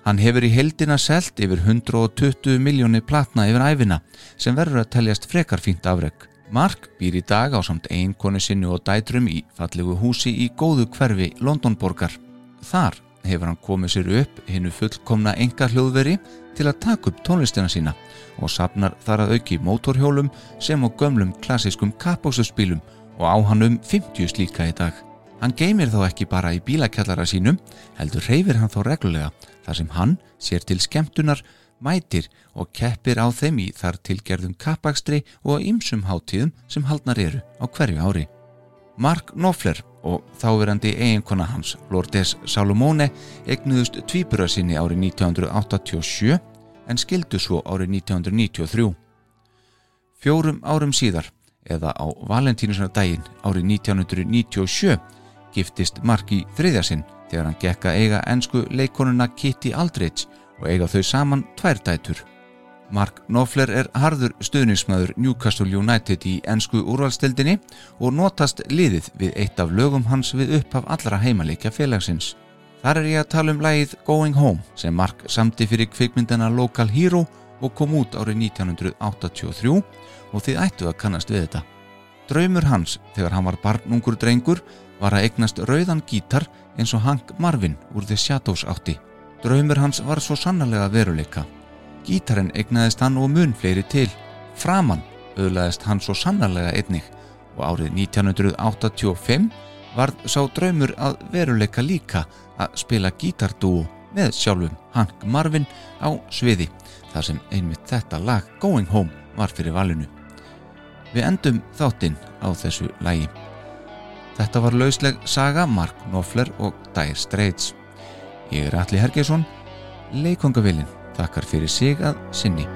Hann hefur í heldina selt yfir 120 miljónir platna yfir æfina sem verður að teljast frekar fínt afreg. Mark býr í dag á samt einkonu sinni og dætrum í fallegu húsi í góðu hverfi Londonborgar. Þar hefur hann komið sér upp hinnu fullkomna enga hljóðveri til að taka upp tónlistina sína og sapnar þar að auki mótorhjólum sem á gömlum klassiskum kappásuspílum og á hann um 50 slíka í dag. Hann geymir þá ekki bara í bílakjallara sínum, heldur reyfir hann þá reglulega þar sem hann sér til skemmtunar, mætir og keppir á þeim í þar tilgerðum kappakstri og ymsum hátíðum sem haldnar eru á hverju ári. Mark Knopfler og þáverandi eiginkona hans, Lourdes Salomone, egnuðust tvíbura sinni árið 1987 en skildu svo árið 1993. Fjórum árum síðar, eða á Valentínusnardaginn árið 1997, giftist Mark í þriðja sinn þegar hann gekk að eiga ensku leikonuna Kitty Aldridge og eiga þau saman tvær dætur. Mark Knopfler er harður stuðningsmaður Newcastle United í ennsku úrvalstildinni og notast liðið við eitt af lögum hans við upphaf allra heimalikja félagsins. Þar er ég að tala um lægið Going Home sem Mark samti fyrir kvikmyndana Local Hero og kom út árið 1983 og þið ættu að kannast við þetta. Draumur hans þegar hann var barnungur drengur var að eignast rauðan gítar eins og Hank Marvin úr The Shadows átti. Draumur hans var svo sannarlega veruleika. Gítarinn eignaðist hann og mun fleiri til. Framan auðlaðist hann svo sannarlega einnig og árið 1985 varð sá draumur að veruleika líka að spila gítardúu með sjálfum Hank Marvin á sviði þar sem einmitt þetta lag Going Home var fyrir valinu. Við endum þáttinn á þessu lagi. Þetta var lausleg saga Mark Knopfler og Dire Straits. Ég er Alli Hergesson, leikongavillin þakkar fyrir sig að sinni.